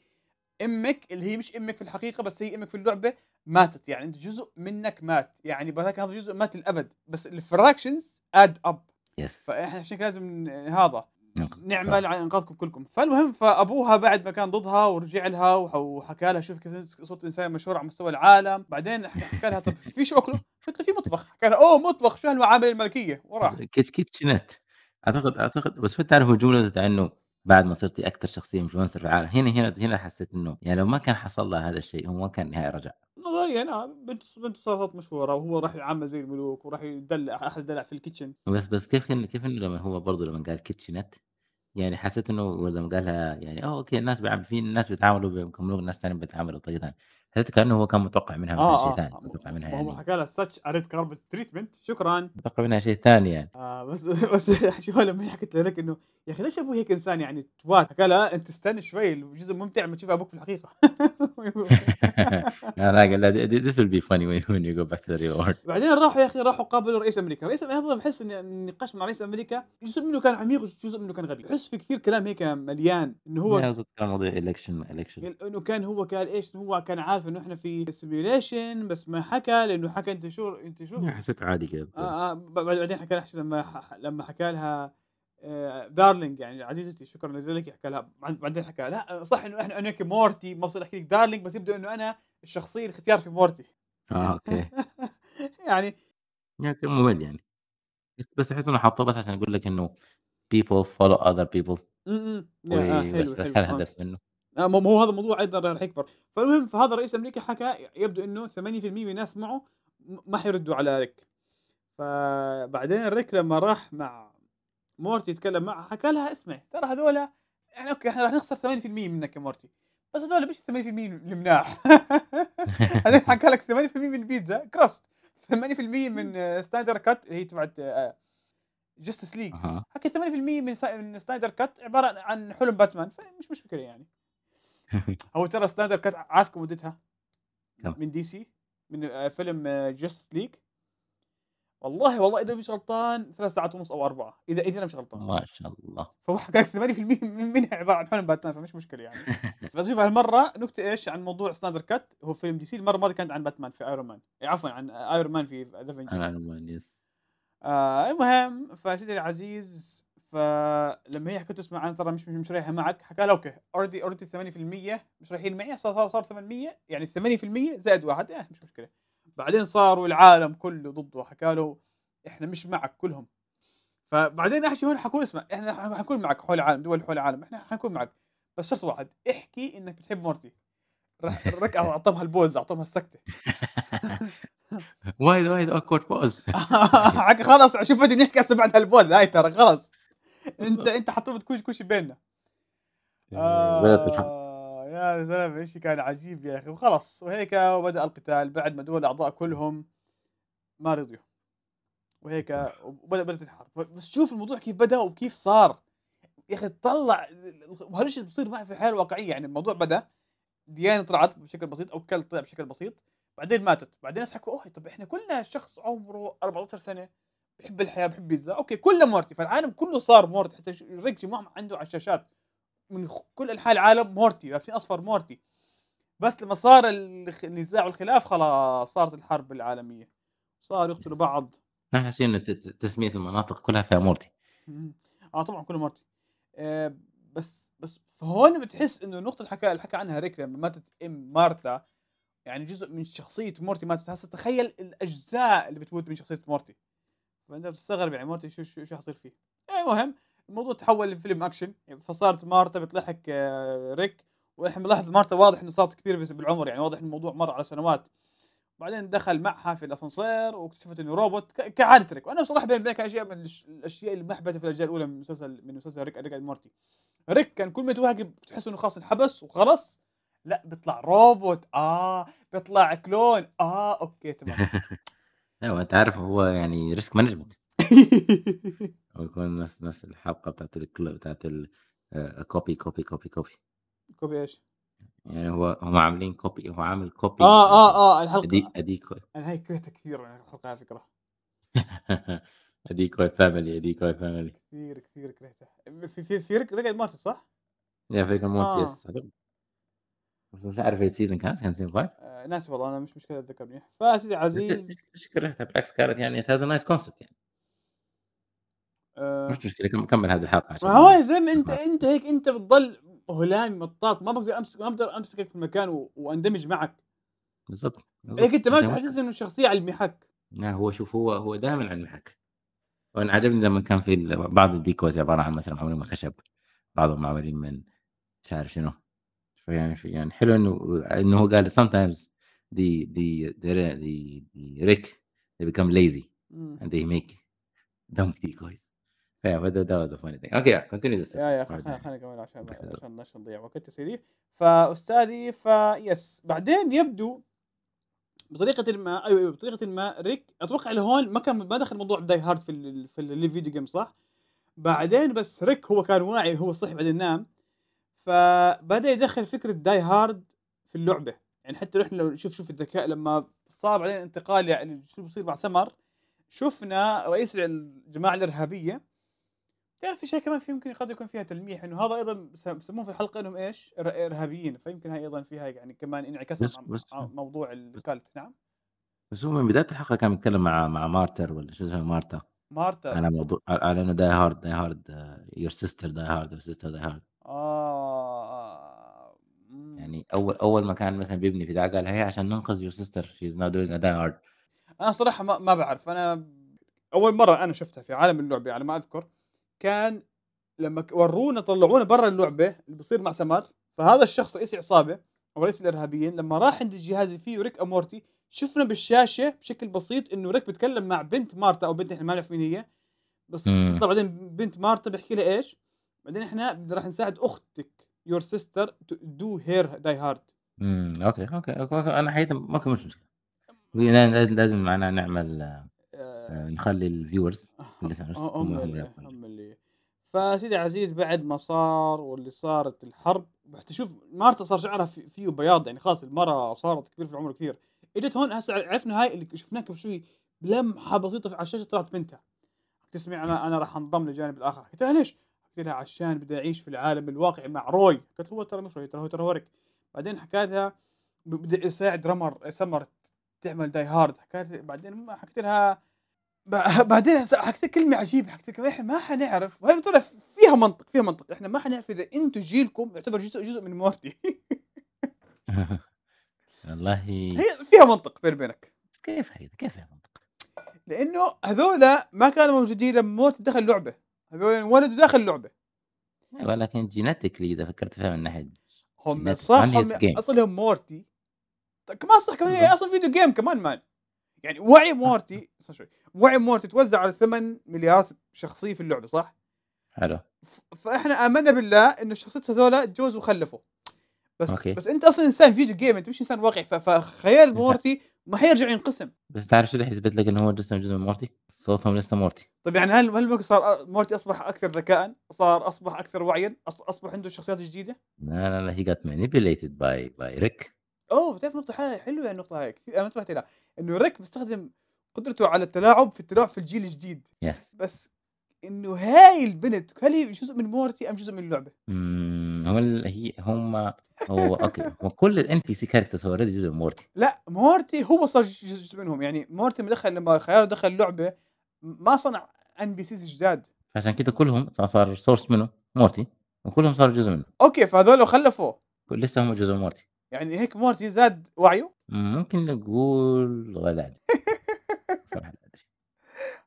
أمِّك اللي هي مش أمِّك في الحقيقة بس هي أمِّك في اللعبة ماتت، يعني أنت جزء منك مات، يعني بهاك هذا جزء مات للأبد، بس ال fractions add up. yes فإحنا عشان لازم هذا. نعمل على إنقاذكم كلكم، فالمهم فأبوها بعد ما كان ضدها ورجع لها وح وحكى لها شوفي كيف صرت إنسان مشهور على مستوى العالم، بعدين حكى لها طب في شو آكله؟ (laughs) قالت له في مطبخ، حكى لها أوه مطبخ شو هالمعاملة الملكية؟ وراح. (laughs) kit kitchenette أعتقد أعتقد بس هو تعرف تاع إنه بعد ما صرتِ أكثر شخصية influencer في العالم، هنا هنا هنا حسيت إنه يعني لو ما كان حصل له هذا الشيء هو ما كان النهائي رجع. نظريًا آه بنته بنته صارت مشهورة وهو راح يعامل زي الملوك وراح يدلع (laughs) أحلى دلع في ال kitchen. بس بس كيف إن كيف إنه لمّا هو برضه لمّا قال kitchenette يعني حسيت إنه لمّا قالها يعني أوكي الناس بيع في ناس بيتعاملوا ب كملوك، ناس تانيين بيتعاملوا بطريقة ثانية، حسيت كأنه هو كان متوقع منها مثلًا آه، شيء آه، ثاني، آه، م متوقع منها ما هو يعني حكى لها such a red carpet treatment شكرًا. متوقع منها شيء ثاني يعني. آه بس (laughs) بس (laughs) شو لمّا هي حكت لذاك إنه يا أخي ليش أبوي هيك إنسان يعني twat، حكى لها أنت استنى شوي الجزء ممتع لمّا تشوف أبوك في الحقيقة. (laughs) لا لا قال لها "Th this will be funny when when you go back to the real world." بعدين راحوا يا أخي راحوا قابلوا رئيس أمريكا، رئيس أمريكا هذا باحس إن النقاش مع رئيس أمريكا جزء منه كان عميق وجزء منه كان غبي، باحس في كثير كلام هيك مليان إنه هو كان موضوع election election ال إنه كان هو قال إيش، إنه هو كان عارف إنه إحنا في simulation بس ما حكى لإنه حكى أنت شو أنت شو؟ يعني حسيته عادي كذا آه، آه، بعدين حكى لها لمّا ح لمّا حكى لها آآ darling يعني عزيزتي شكرًا لذلك حكى لها بعد بعدين حكى لأ صح إنه إحنا أنا هيك مورتي ما بصير أحكي لِك darling بس يبدو إنه أنا الشخصية الاختيار في مورتي. آه okay. (laughs) يعني يعني ممل يعني. بس بس أحس إنه حطوه بس عشان يقول لك إنه people follow other people. إمم، إمم، يا آه وبس حلو، بس حلو آه. هالهدف منه. آه، ما ما هو هذا الموضوع أيضًا راح يكبر، فالمهم فهذا رئيس أمريكا حكى يبدو إنه 80% من الناس معه ما حيردوا على ريك، فبعدين ريك لمّا راح مع مورتي يتكلم معها حكى لها اسمعي ترى هذول يعني okay إحنا راح نخسر 80% منك يا مورتي، بس هذول مش 80% المناح. (laughs) بعدين حكى لك 80% من البيتزا crust 80% من Snyder Cut اللي هي تبعة آآ Justice League حكى 80% من س من Snyder Cut عبارة عن حلم باتمان، فمش مشكلة يعني. (laughs) هو ترى Snyder Cut عارف كم مدتها؟ من DC من آآ فيلم Justice League والله والله إذا مش غلطان 3 ساعات ونص أو 4 إذا إذا أنا مش غلطان، ما شاء الله. فهو لك 80% من منها عبارة عن حلم باتمان فمش مشكلة يعني. (laughs) بس شوف هالمرة نكتة إيش عن موضوع Snyder Cut هو فيلم DC المرة الماضية كانت عن باتمان في Iron Man، عفوًا عن Iron Man في Avengers. أنا عنوان yes آه المهم فسيدي العزيز فلما هي حكت اسمع أنا ترى مش مش رايحة معك حكى لها okay already already 80% مش رايحين معي صار صار, صار 800 يعني 80% زائد واحد آه مش مشكلة. بعدين صاروا العالم كله ضده حكى له إحنا مش معك كلهم. فبعدين أحكي هون حكون اسمع إحنا حنكون معك حول العالم دول حول العالم إحنا حنكون معك. بس شرط واحد احكي إنك بتحب مورتي راح ريك اعطاها (laughs) ال pause اعطاها السكتة. وايد وايد awkward pause (laughs) حكى خلاص شوف بدي نحكي هسه بعد هال pause هاي ترى خلاص. انت انت حطيت كوش كوش بيننا. آه يا زلمه شيء كان عجيب يا أخي. وخلص وهيك وبدأ القتال بعد ما دول الأعضاء كلهم ما رضيوا. وهيك. وبدأ بدأت الحرب بس شوف الموضوع كيف بدأ وكيف صار. يا أخي تطلع وهذا الشيء بصير معي في الحياة الواقعية يعني الموضوع بدأ ديانه طلعت بشكل بسيط أو كلب طلع بشكل بسيط بعدين ماتت. بعدين الناس حكوا أوه طب إحنا كلنا شخص عمره 14 سنة بحب الحياة بحب بيتزا okay كله مورتي. فالعالم كله صار مورتي. حتى ش- ريك جماعة عنده على الشاشات من كل أنحاء العالم مورتي. لابسين أصفر مورتي. بس لما صار النزاع والخلاف خلاص صارت الحرب العالمية. صاروا يقتلوا بعض. أحلى شيء إنه ت- ت- تسمية المناطق كلها فيها مورتي. آه طبعا كله مورتي. آه بس بس فهون بتحس إنه النقطه حكى اللي حكى عنها ريك لما ماتت إم مارتا يعني جزء من شخصية مورتي ماتت. هسه تخيل الأجزاء اللي بتموت من شخصية مورتي. فانت بتستغرب يعني مورتي شو شو حيصير فيه. المهم الموضوع تحول لفيلم أكشن. يعني فصارت مارتا بتلحق آه، ريك وإحنا بنلاحظ مارتا واضح إنه صارت كبيرة بس- بالعمر. يعني واضح الموضوع مر على سنوات. بعدين دخل معها في الأسانسير واكتشفت إنه روبوت كعادة ريك. وأنا بصراحة بيني وبينك أشياء من الأشياء المحبطه في الأجزاء الأولى من مسلسل من مسلسل ريك ريك مورتي. ريك كان كل ما يتوهق بتحس إنه خلاص انحبس وخلص لا بيطلع روبوت. آه بيطلع كلون. آه أوكي تمام. (laughs) لا وأنت عارف هو يعني ريسك مانجمنت (laughs) هو يكون نفس نفس الحلقة بتاعت الكل بتاعت ال copy copy copy copy كوبي إيش؟ يعني هو هم عاملين copy هو عامل copy آه، ل آه، آه، أدي الحلقة أديكو (laughs) أنا هاي كرهتها كثير يعني الحلقة على فكرة، decoy family decoy family كثير، كثير كرهتها. في في في ريك ريك مورتي صح؟ yeah Rick and Morty آه. yes عارف season كانت كان season 5 آآ ناسي والله أنا مش مشكلة أتذكر منيح. فسيدي العزيز ليش كرهتها بالعكس كانت؟ يعني a nice concept يعني. آآ مش مشكلة كم كمّل هذه الحلقة ما عشان هو يا زلمة أنت أنت هيك أنت بتضل هلامي مطاط. ما باقدر أمسك ما باقدر أمسكك في المكان و وأندمج معك، بالضبط، هيك أنت ما أنت مش بتحسسني إنه الشخصية على المحك. لا هو شوف هو هو دايمًا على المحك، وأنا عجبني لمّا كان في بعض الdecoys عبارة عن مثلًا معمولين من خشب، بعضهم معمولين من مش عارف شنو، فيعني في يعني حلو إنه إنه هو قال sometimes the the the the the Rick they become lazy إمم. and they make dumb decoys. Yeah, but that that was a funny thing. Okay, yeah, continue the يا بعدين خليني خليني أكمل عشان. عشان عشان نضيع وقت يا سيدي. فأستاذي فيس بعدين يبدو بطريقةٍ ما أيوه، أيوه، بطريقةٍ ما ريك أتوقع لهون ما كان ما دخل موضوع die hard في ال في ال video game صح؟ بعدين بس ريك هو كان واعي هو صحي بعدين نام، فبدأ يدخّل فكرة die hard في اللعبة، يعني حتى نحن لو شوف شوف الذكاء لمّا صار بعدين انتقال يعني شو بصير مع سمر، شُفنا رئيس الجماعة الإرهابية. تعرف في شيء كمان في يمكن قد يكون فيها تلميح إنه هذا أيضًا بس بسموه في الحلقة إنهم إيش؟ إر إرهابيين، فيمكن هاي أيضًا فيها يعني كمان انعكاسات بس مع موضوع ال cult نعم؟ بس هو من بداية الحلقة كان بيتكلم مع مع مارتر والّا شو اسمها مارتا، مارتا. على موضوع على die hard die hard your sister die hard your sister die hard. آه، إمم. يعني أول أول ما كان مثلًا بيبني في ده قال هي عشان ننقذ your sister she is now doing a die hard أنا صراحة ما ما باعرف، أنا أول مرّة أنا شُفتها في عالم اللعبة على ما أذكر، كان لمّا ورونا طلعونا برّا اللعبة اللي بيصير مع سمر، فهذا الشخص رئيس العصابة أو رئيس الإرهابيين لمّا راح عند الجهاز فيه ريك ومورتي، شُفنا بالشاشة بشكل بسيط إنه ريك بيتكلم مع بنت مارتا أو بنت إحنا ما نعرف مين هي، بس تطلع بعدين بنت مارتا بيحكي لها إيش، بعدين بدنا راح نساعد أختك. Your sister to do her die hard. إمم، okay، okay، okay، okay، أنا حقيقة okay مش مشكلة، هي لا لا لازم معناها نعمل آآ آآ نخلّي ال viewers ه ال listeners هم اللي. هم اللي فسيدي عزيز بعد ما صار واللي صارت الحرب حتى شوف مارتا صار شعرها في فيه بياض يعني خلاص المرأة صارت كبيرة في العمر كثير، إجت هون هسه عرفنا هاي اللي شفناها قبل شوي لمحة بسيطة على الشاشة طلعت بنتها، تسمع yes أنا أنا راح أنضم للجانب الآخر، حكيت لها ليش؟ حكيت لها عشان بدي أعيش في العالم الواقعي مع روي، قالت هو ترى مش روي ترى هو ترى هو ريك، بعدين حكيت لها ب بدي أساعد سمر تعمل Die Hard، حكيت بعدين ما حكيت لها (laughs) بعدين حكيت كلمة عجيبة، حكيت لكم إحنا ما حنعرف. وهي ترى فيها منطق، فيها منطق، إحنا ما حنعرف إذا أنتم جيلكم يعتبر جزء جزء من مورتي. (laughs) والله. هي فيها منطق بيني وبينك، كيف هي؟ كيف هي منطق؟ لإنه هذولا ما كانوا موجودين لمّا مورتي دخل اللعبة، هذول انولدوا داخل اللعبة، ولكن genetically إذا فكرت فيها من ناحية هم ما صح هم أصلهم مورتي ط كمان صح كمان هي. أصلًا video game كمان مان، يعني وعي (laughs) مورتي شوي، وعي مورتي توزع على 8 مليار شخصية في اللعبة صح؟ حلو، ف فإحنا آمنا بالله إنه الشخصيات هذولا اتجوزوا وخلفوا. بس okay. بس أنت أصلًا إنسان video game أنت مش إنسان واقعي فخيال. مورتي ما حيرجع ينقسم، بس تعرف شو اللي حيثبت لك إنه هو لسه جزء من مورتي؟ صوتهم لسه مورتي. طيب يعني هل هل صار مورتي أصبح أكثر ذكاءً، صار أصبح أكثر وعيًا، أص أصبح عنده شخصيات جديدة؟ لا، لا، لا he got manipulated by by Rick. أوه بتعرف نقطة حلوة النقطة هاي كثير أنا ما انتبهت لها، إنه ريك بيستخدم قدرته على التلاعب في التلاعب في الجيل الجديد، Yes. بس إنه هاي البنت هل هي جزء من مورتي أم جزء من اللعبة؟ إمم، هو ال هي هم هو okay، هو كل الNPC characters already جزء من مورتي. لأ مورتي هو صار جزء منهم، يعني مورتي لمّا دخل لمّا خياله دخل اللعبة ما صنع NPCs جداد. عشان كده كلهم صار source منه مورتي، وكلهم صاروا جزء منه. okay، فهذول كل لسه هم جزء من مورتي. يعني هيك مورتي زاد وعيه؟ ممكن نقول (laughs) صراحة لا أدري.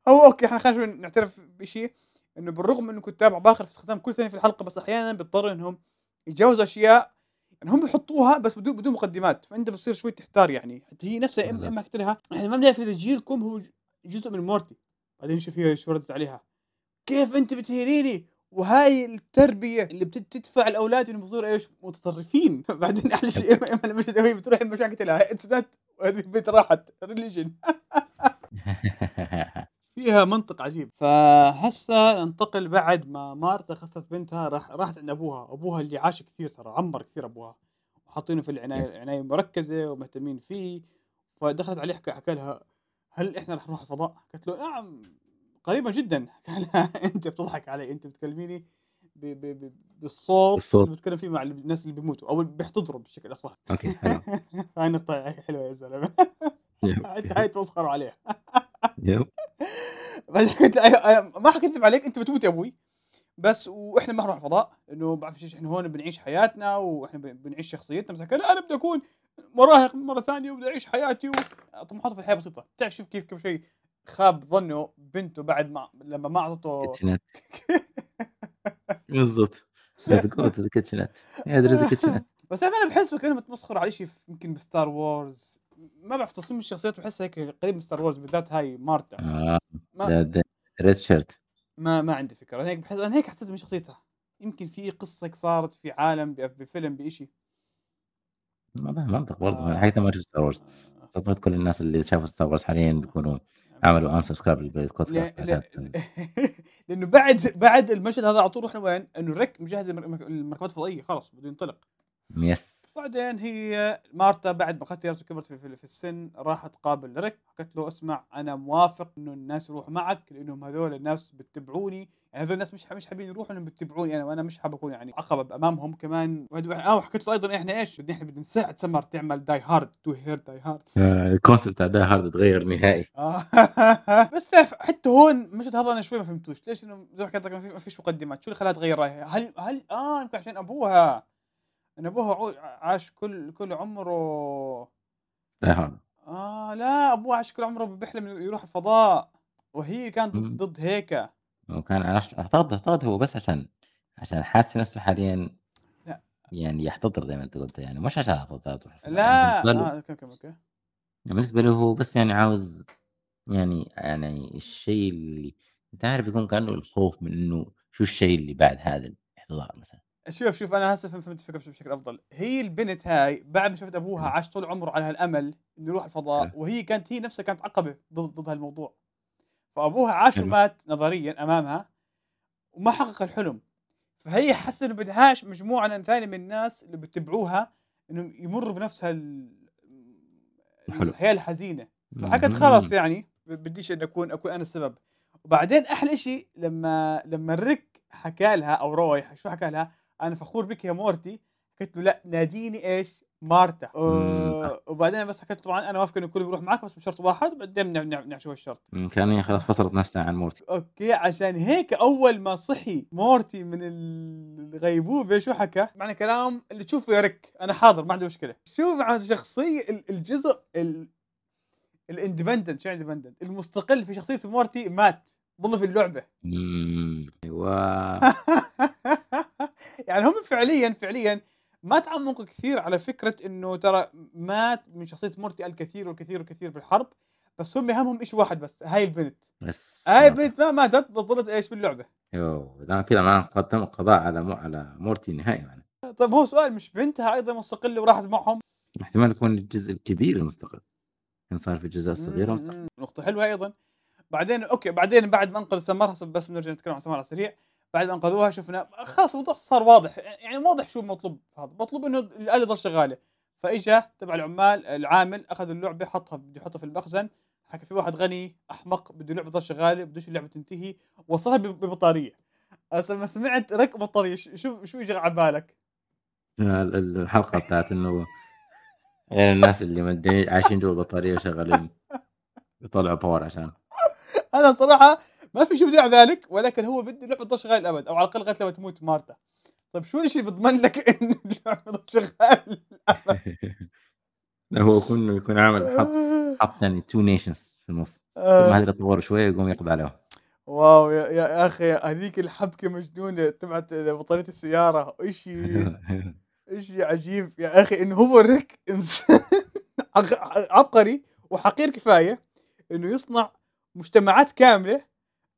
هو okay إحنا خلينا نعترف بشيء، إنه بالرغم إنه كتاب عباقرة في استخدام كل ثانية في الحلقة، بس أحيانًا بيضطروا إنهم يتجاوزوا أشياء يعني هم بيحطوها بس بدون بدون مقدمات، فأنت بتصير شوي تحتار يعني، حتى هي نفسها قلت لها إحنا ما بنعرف إذا جيلكم هو جزء من مورتي، بعدين شوف هي شو ردت عليها، كيف أنتِ بتهينيني؟ وهاي التربية اللي بت تدفع الأولاد إنهم يصيروا إيش؟ متطرفين، (laughs) بعدين أحلى شيء (laughs) إمها لما بتروح قلت لها it's not هذه البنت راحت. Religion. (laughs) فيها منطق عجيب. فهسه ننتقل بعد ما مارتا خسرت بنتها راح راحت عند أبوها. أبوها اللي عاش كثير ترى عمر كثير أبوها. وحاطينه في العناية yes. عناية مركزة ومهتمين فيه، فدخلت عليه حكى حكى لها: "هل إحنا رح نروح الفضاء؟" قالت له: "نعم قريبًا جدًا." (laughs) حكى لها: "أنتِ بتضحك علي، أنتِ بتكلميني ب ب ب بالصوت بالصوت، اللي بتكلم فيه مع ال الناس اللي بيموتوا اللي بيحتضروا بشكل أصح." أوكي (laughs) حلو، هاي النقطة حلوة يا زلمة. أنت (laughs) هاي تمسخروا عليها. يب، بعدين أيوه ما حاكذب عليك أنت بتموت يا أبوي. بس وإحنا ما حنروح الفضاء، إنه ما بعرفش إيش إحنا هون بنعيش حياتنا وإحنا ب بنعيش شخصيتنا، بس لأ أنا بدي أكون مراهق مرة ثانية وبدي أعيش حياتي وطموحاته في الحياة بسيطة، بتعرف شوف كيف كيف شيء خاب ظنه بنته بعد ما لمّا ما (laughs) كيتشنات. بالضبط. kitchenette (laughs) بس تعرف أنا باحس كأنهم بتمسخروا على شيء يمكن بستار وورز، ما بعرف تصميم الشخصيات باحسها هيك قريب من ستار وورز بالذات هاي مارتا، آه ما shirt. ما ما عندي فكرة، أنا هيك باحس أنا هيك حسيت من شخصيتها، يمكن في قصة هيك صارت في عالم بفيلم بإشي. والله منطق برضه آه، حقيقة ما شفت ستار وورز أعتقد كل الناس اللي شافوا ستار وورز حاليا بيكونوا عملوا unsubscribe ل للبودكاست ل هذا لأنه بعد بعد المشهد هذا على طول رُحنا وين؟ إنه ريك مجهّز المركبات الفضائية خلاص بده ينطلق، yes بعدين هي مارتا بعد ما اختيارته وكبرت في في السن راحت تقابل ريك، حكت له: "اسمع أنا موافق إنه الناس يروحوا معك لإنهم هذول الناس بيتبعوني، يعني هذول الناس مش مش حابين يروحوا لإنهم بيتبعوني أنا وأنا مش حابب أكون يعني عقبة أمامهم كمان." آه وحكيت له أيضًا إحنا إيش؟ بدنا إحنا بدنا نساعد سمر تعمل Die Hard Die Hard. آه، ال concept تاع Die Hard تغير نهائي. آه. (laughs) بس حتى هون المشهد هذا أنا شوي ما فهمتوش، ليش إنه زي ما حكيت لك ما في ما فيش مقدمات، شو اللي خلاها تغيّر رأيها؟ هل هل آه يمكن عشان أبوها، إن أبوها عو عاش كل كل عمره هارد آه لا أبوها عاش كل عمره بيحلم إنه يروح الفضاء، وهي كانت ضد هيك، وكان أعتقد أعتقد هو بس عشان عشان حاسس نفسه حاليًا لأ. يعني يحتضر زي ما أنت قُلت يعني مش عشان تروح الفضاء يعني له لا آه أوكي. يعني بالنسبة له هو بس يعني عاوز يعني يعني الشيء اللي أنت عارف يكون كأنه الخوف من إنه شو الشيء اللي بعد هذا الاحتضار مثلًا. شوف، شوف أنا هسه فهم فهمت الفكرة بشكل أفضل، هي البنت هاي بعد ما شافت أبوها حلو، عاش طول عمره على هالأمل إنه يروح الفضاء، وهي كانت هي نفسها كانت عقبة ضد ضد هالموضوع، فأبوها عاش. ومات نظريًا أمامها وما حقق الحلم، فهي حست إنه بدهاش مجموعة ثانية من الناس اللي بيتبعوها إنهم يمرّوا بنفس هال حلو. الحياة الحزينة، فحكت خلص. يعني بديش إني أكون أكون أنا السبب، وبعدين أحلى شيء لمّا لمّا ريك حكى لها أو روي شو حكى لها؟ "أنا فخور بك يا مورتي." قالت له: "لأ ناديني إيش؟ مارتا." آآ وبعدين بس له طبعًا أنا وافقة إنه الكل يروح معاك بس بشرط واحد وبعدين شو هالشرط. إمم، كان هي خلاص فصلت نفسها عن مورتي. okay، عشان هيك أول ما صحي مورتي من الغيبوبة شو حكى؟ معنى كلام اللي تشوفه يا ريك، أنا حاضر ما عندي مشكلة. شوف عن شخصية ال الجزء ال الindependent شو independent؟ المستقل في شخصية مورتي مات، ضله في اللعبة. إمم، أيوه. (laughs) (laughs) يعني هم فعليًا، فعليًا ما تعمقوا كثير على فكرة إنه ترى مات من شخصية مورتي الكثير والكثير والكثير بالحرب، بس هم هَمّهم إشي واحد بس، هاي البنت. بس هاي البنت ما ماتت بس ضلت إيش باللعبة. أيوه، ده كده معناه قد تم القضاء على م على مورتي نهائي يعني. طيب هو سؤال مش بنتها أيضًا مستقلة وراحت معهم؟ احتمال يكون الجزء الكبير المستقل، كان صار في الأجزاء الصغيرة إمم، مستقل. إمم، نقطة حلوة أيضًا. بعدين okay، بعدين بعد ما أنقذ سمر بس بنرجع نتكلم عن سمر على السريع، بعد ما أنقذوها شفنا خلاص الموضوع صار واضح، يعني واضح شو المطلوب هذا، مطلوب إنه الآلة تضل شغالة، فإجا تبع العمال العامل أخذ اللعبة حطها بده يحطها في المخزن، حكى في واحد غني أحمق بده اللعبة تضل شغالة، بدوش اللعبة تنتهي، وصلها ب ببطارية. هسا لمّا سمعت رك بطارية ش شو شو إجى على بالك؟ ال ال الحلقة بتاعة إنه يعني الناس اللي مدّي عايشين جوا البطارية وشغالين. (laughs) يطلعوا power عشان. أنا صراحة ما في شي بديع ذلك، ولكن هو بده اللعبة تضل شغالة للأبد، أو على الأقل لغاية لمّا تموت مارتا. طيب شو الشي اللي بيضمن لك (laughs) إنه اللعبة تضل شغالة للأبد؟ لا (laughs) هو كونه يكون عامل حط حط يعني 2 nations في النُص، كل ما آه، هذول يتطوروا شوية يقوم يقضي عليهم. واو يا يا أخي هذيك الحبكة مجنونة تبعة بطارية السيارة، إشي (laughs) إشي عجيب يا أخي إنه هو ريك إنسان عق عبقري وحقير كفاية إنه يصنع مجتمعات كاملة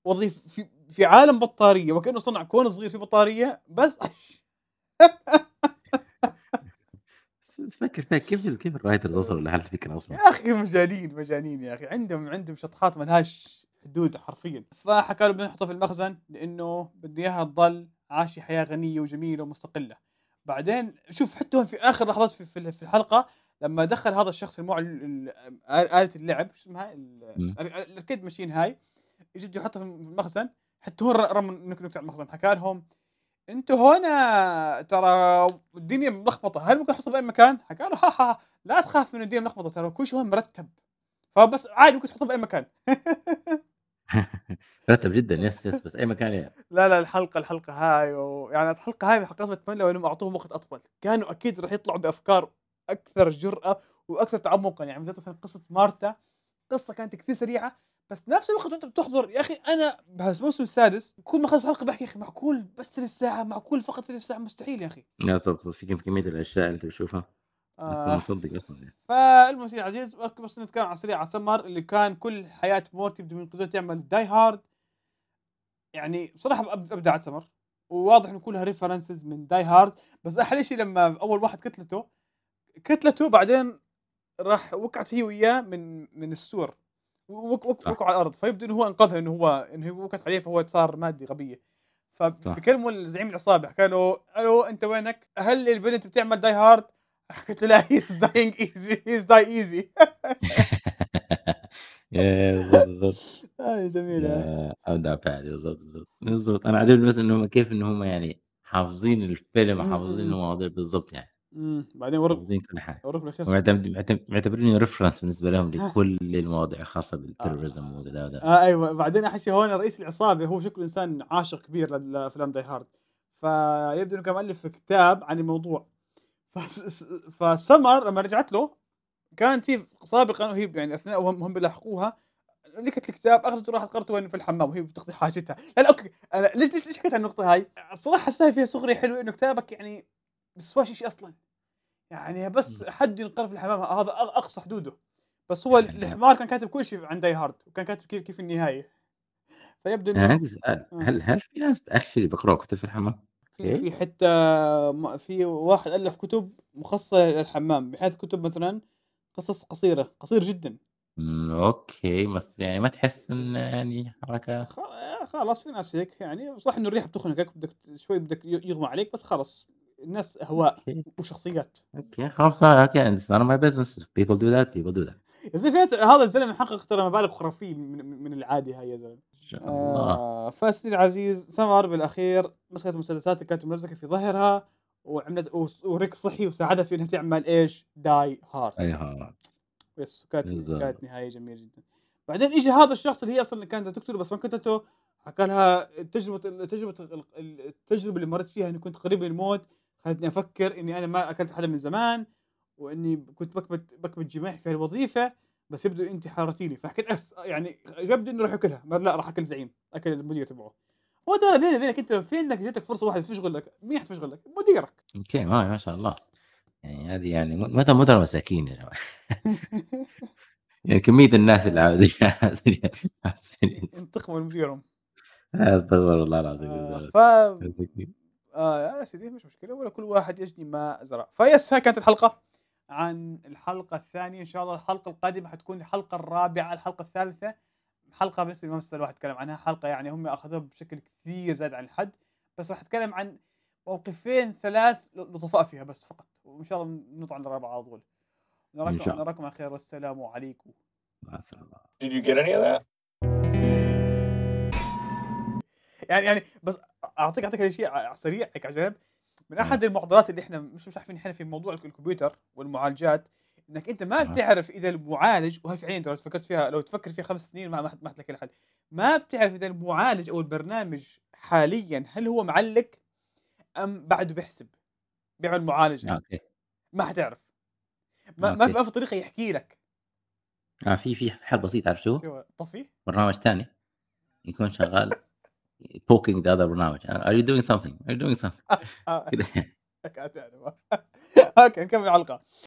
وظيف في في عالم بطارية وكأنه صنع كون صغير فيه بطارية بس بس (laughs) فكر فيها كيف كيف الwriters وصلوا لهالفكرة أصلًا؟ يا أخي مجانين، مجانين يا أخي، عندهم عندهم شطحات ما لهاش حدود حرفيًا، فحكى له بدنا في المخزن لإنه بده إياها تضل عايشة حياة غنية وجميلة ومستقلة، بعدين شوف حتى في آخر لحظات في في ال في الحلقة لمّا دخل هذا الشخص اللي معه ال ال آل آلة اللعب شو اسمها ال إمم. ال الarcade machine هاي، يجي بده يحطها في المخزن، حتى هو ر رمى نك نكتة على المخزن، حكى لهم: "أنتم هنا ترى الدنيا ملخبطة، هل ممكن أحطها بأي مكان؟" حكى له: "ها، ها، لا تخاف من الدنيا ملخبطة، ترى كل شيء هون مرتب، فبس عادي ممكن تحطها بأي مكان." (laughs) مرتب جدًا. yes، yes، بس أي مكان ي لا، لا الحلقة الحلقة هاي ويعني الحلقة هاي من الحلقات باتمنى لو إنهم أعطوهم وقت أطول، كانوا أكيد راح يطلعوا بأفكار أكثر جرأة وأكثر تعمقًا، يعني مثلًا قصة مارتا، قصة كانت كثير سريعة، بس نفس الوقت وأنت بتحضر يا أخي أنا بهالموسم السادس كل ما أخلص حلقة باحكي يا أخي معقول بس ثلث ساعة، معقول فقط ثلث ساعة، مستحيل يا أخي. يا ص في كم كمية الأشياء اللي أنت بتشوفها آه. مصدق أصلًا يعني. فالمهم يا سيدي العزيز أوكي بس نتكلم عن سريع على سمر اللي كان كل حياة مورتي بده من قدرته يعمل Die Hard يعني بصراحة أب- أبدعت سمر وواضح إنه كلها references من Die Hard بس أحلى شيء لما أول واحد كتلته كتلته بعدين راح وقعت هي وياه من من السور وك وك. وقعوا على الأرض فيبدو إنه هو أنقذها إنه هو هي وقعت عليه فهو صار مادي غبية فبكلموا الزعيم العصابة حكى له ألو أنت وينك؟ هل البنت بتعمل Die Hard؟ (laughs) قلت له لا he's dying easy he's die easy بالضبط،. هاي جميلة يا أبدع فعلًا بالضبط، بالضبط، بالضبط. أنا عاجبني بس إن هم كيف إن هم يعني حافظين الفيلم إمم، المواضيع بالضبط يعني، إمم، بعدين ورّوك حافظين كل حاجة. ورّوك بالأخير س ومعتمد معتم معتبرينه reference بالنسبة لهم ها لكل المواضيع الخاصة آه، بال terrorism وكذا. آه أيوه، بعدين شيء هون رئيس العصابة هو شكله إنسان عاشق كبير لل لأفلام Die Hard، فيبدو إنه كان مؤلف كتاب عن الموضوع، (laughs) فس س فسمر لمّا رجعت له كانت هي سابقًا وهي يعني أثناء وهم هم بيلاحقوها لقت الكتاب أخذته وراحت قرأته وهي في الحمام وهي بتقضي حاجتها، لا، لا أوكي. أنا ليش ليش ليش حكيت عن النقطة هاي؟ الصراحة حسّاها فيها سخرية حلوة إنه كتابك يعني بيسواش شيء أصلًا، يعني بس. حد ينقر في الحمام هذا أ أقصى حدوده، بس هو يعني الحمار كان كاتب كل شيء عن Die Hard وكان كاتب كيف كيف النهاية، فيبدو عندي سؤال، آه، هل هل في ناس actually بيقرأوا كتب في الحمام؟ في أوكي. في حتى في واحد ألف كتب مخصصة للحمام، بحيث كتب مثلًا قصص قصيرة، قصير جدًا. أوكي، بس يعني ما تحس إن يعني حركة خ خلاص في ناس هيك يعني صح إنه الريحة بتخنقك بدك شوي بدك يغمى عليك بس خلص الناس أوكي، وشخصيات. أوكي، خلاص it's none of my business people do that people do that. يا ناس هذا الزلمة محقق ترى مبالغ خرافية من من العادي هاي يا الله. آآ فسيدي العزيز سمر بالأخير مسكت اللي كانت ممزقة في ظهرها وعملت وريك صحي وساعدها في إنها تعمل إيش؟ die hard. أيوه، yes وكانت كانت بالضبط. نهاية جميلة جدًا. بعدين إجى هذا الشخص اللي هي اللي كانت تقتله بس ما قتلته، حكى لها تجربة ال تجربة ال ال التجربة اللي مرّيت فيها إني كنت قريب من الموت، خلتني أفكر إني أنا ما أكلت حدا من زمان، وإني كنت باكبت باكبت جماحي في هالوظيفة، بس يبدو أنتِ حررتيني، فحكيت أس يعني يبدو إنه راح يأكلها، ما لا راح أكل زعيم، أكل المدير تبعه. هو ترى بيني وبينك أنت في عندك جاتك فرصة واحدة تفشغل لك، مين حتفشغل لك؟ مديرك. أوكي، ما ما شاء الله. يعني هذه يعني متى متى مساكين يا جماعة. (laughs) يعني كمية الناس اللي عاوزين ينتقموا لمديرهم. أستغفر الله العظيم آه، يا سيدي مش مشكلة ولا كل واحد يجني ما زرع. فيس هاي كانت الحلقة عن الحلقة الثانية. إن شاء الله الحلقة القادمة حتكون الحلقة الرابعة الحلقة الثالثة. حلقة بس ما مستاهل الواحد يتكلم عنها. حلقة يعني هم أخذوها بشكل كثير زاد عن الحد بس راح أتكلم عن موقفين ثلاث لطفاء فيها بس فقط. وإن شاء الله نطلع للرابعة على طول. إن نراكم شاء الله. نراكم على خير. والسلام عليكم. مع السلامة. Did you get any of that? يعني يعني بس أعطيك أعطيك هذا شيء على سريع هيك على جنب من. أحد المعضلات اللي إحنا مش مش عارفين إحنا في موضوع الك- الكمبيوتر والمعالجات إنك أنت ما. بتعرف إذا المعالج وهي فعليا أنت لو تفكرت فيها لو تفكر فيها خمس سنين ما ما حت- ما حتلاقي لها حل ما بتعرف إذا المعالج أو البرنامج حاليا هل هو معلق أم بعده بيحسب بيعمل معالجه أوكي. ما حتعرف ما ما في أوكي. ما في طريقة يحكي لك آه في في حل بسيط عارف شو؟ شو طفي برنامج ثاني يكون شغال poking the other برنامج are you doing something are you doing something (laughs) آه، كده (laughs) لك تعرف اوكي نكمل الحلقه (laughs)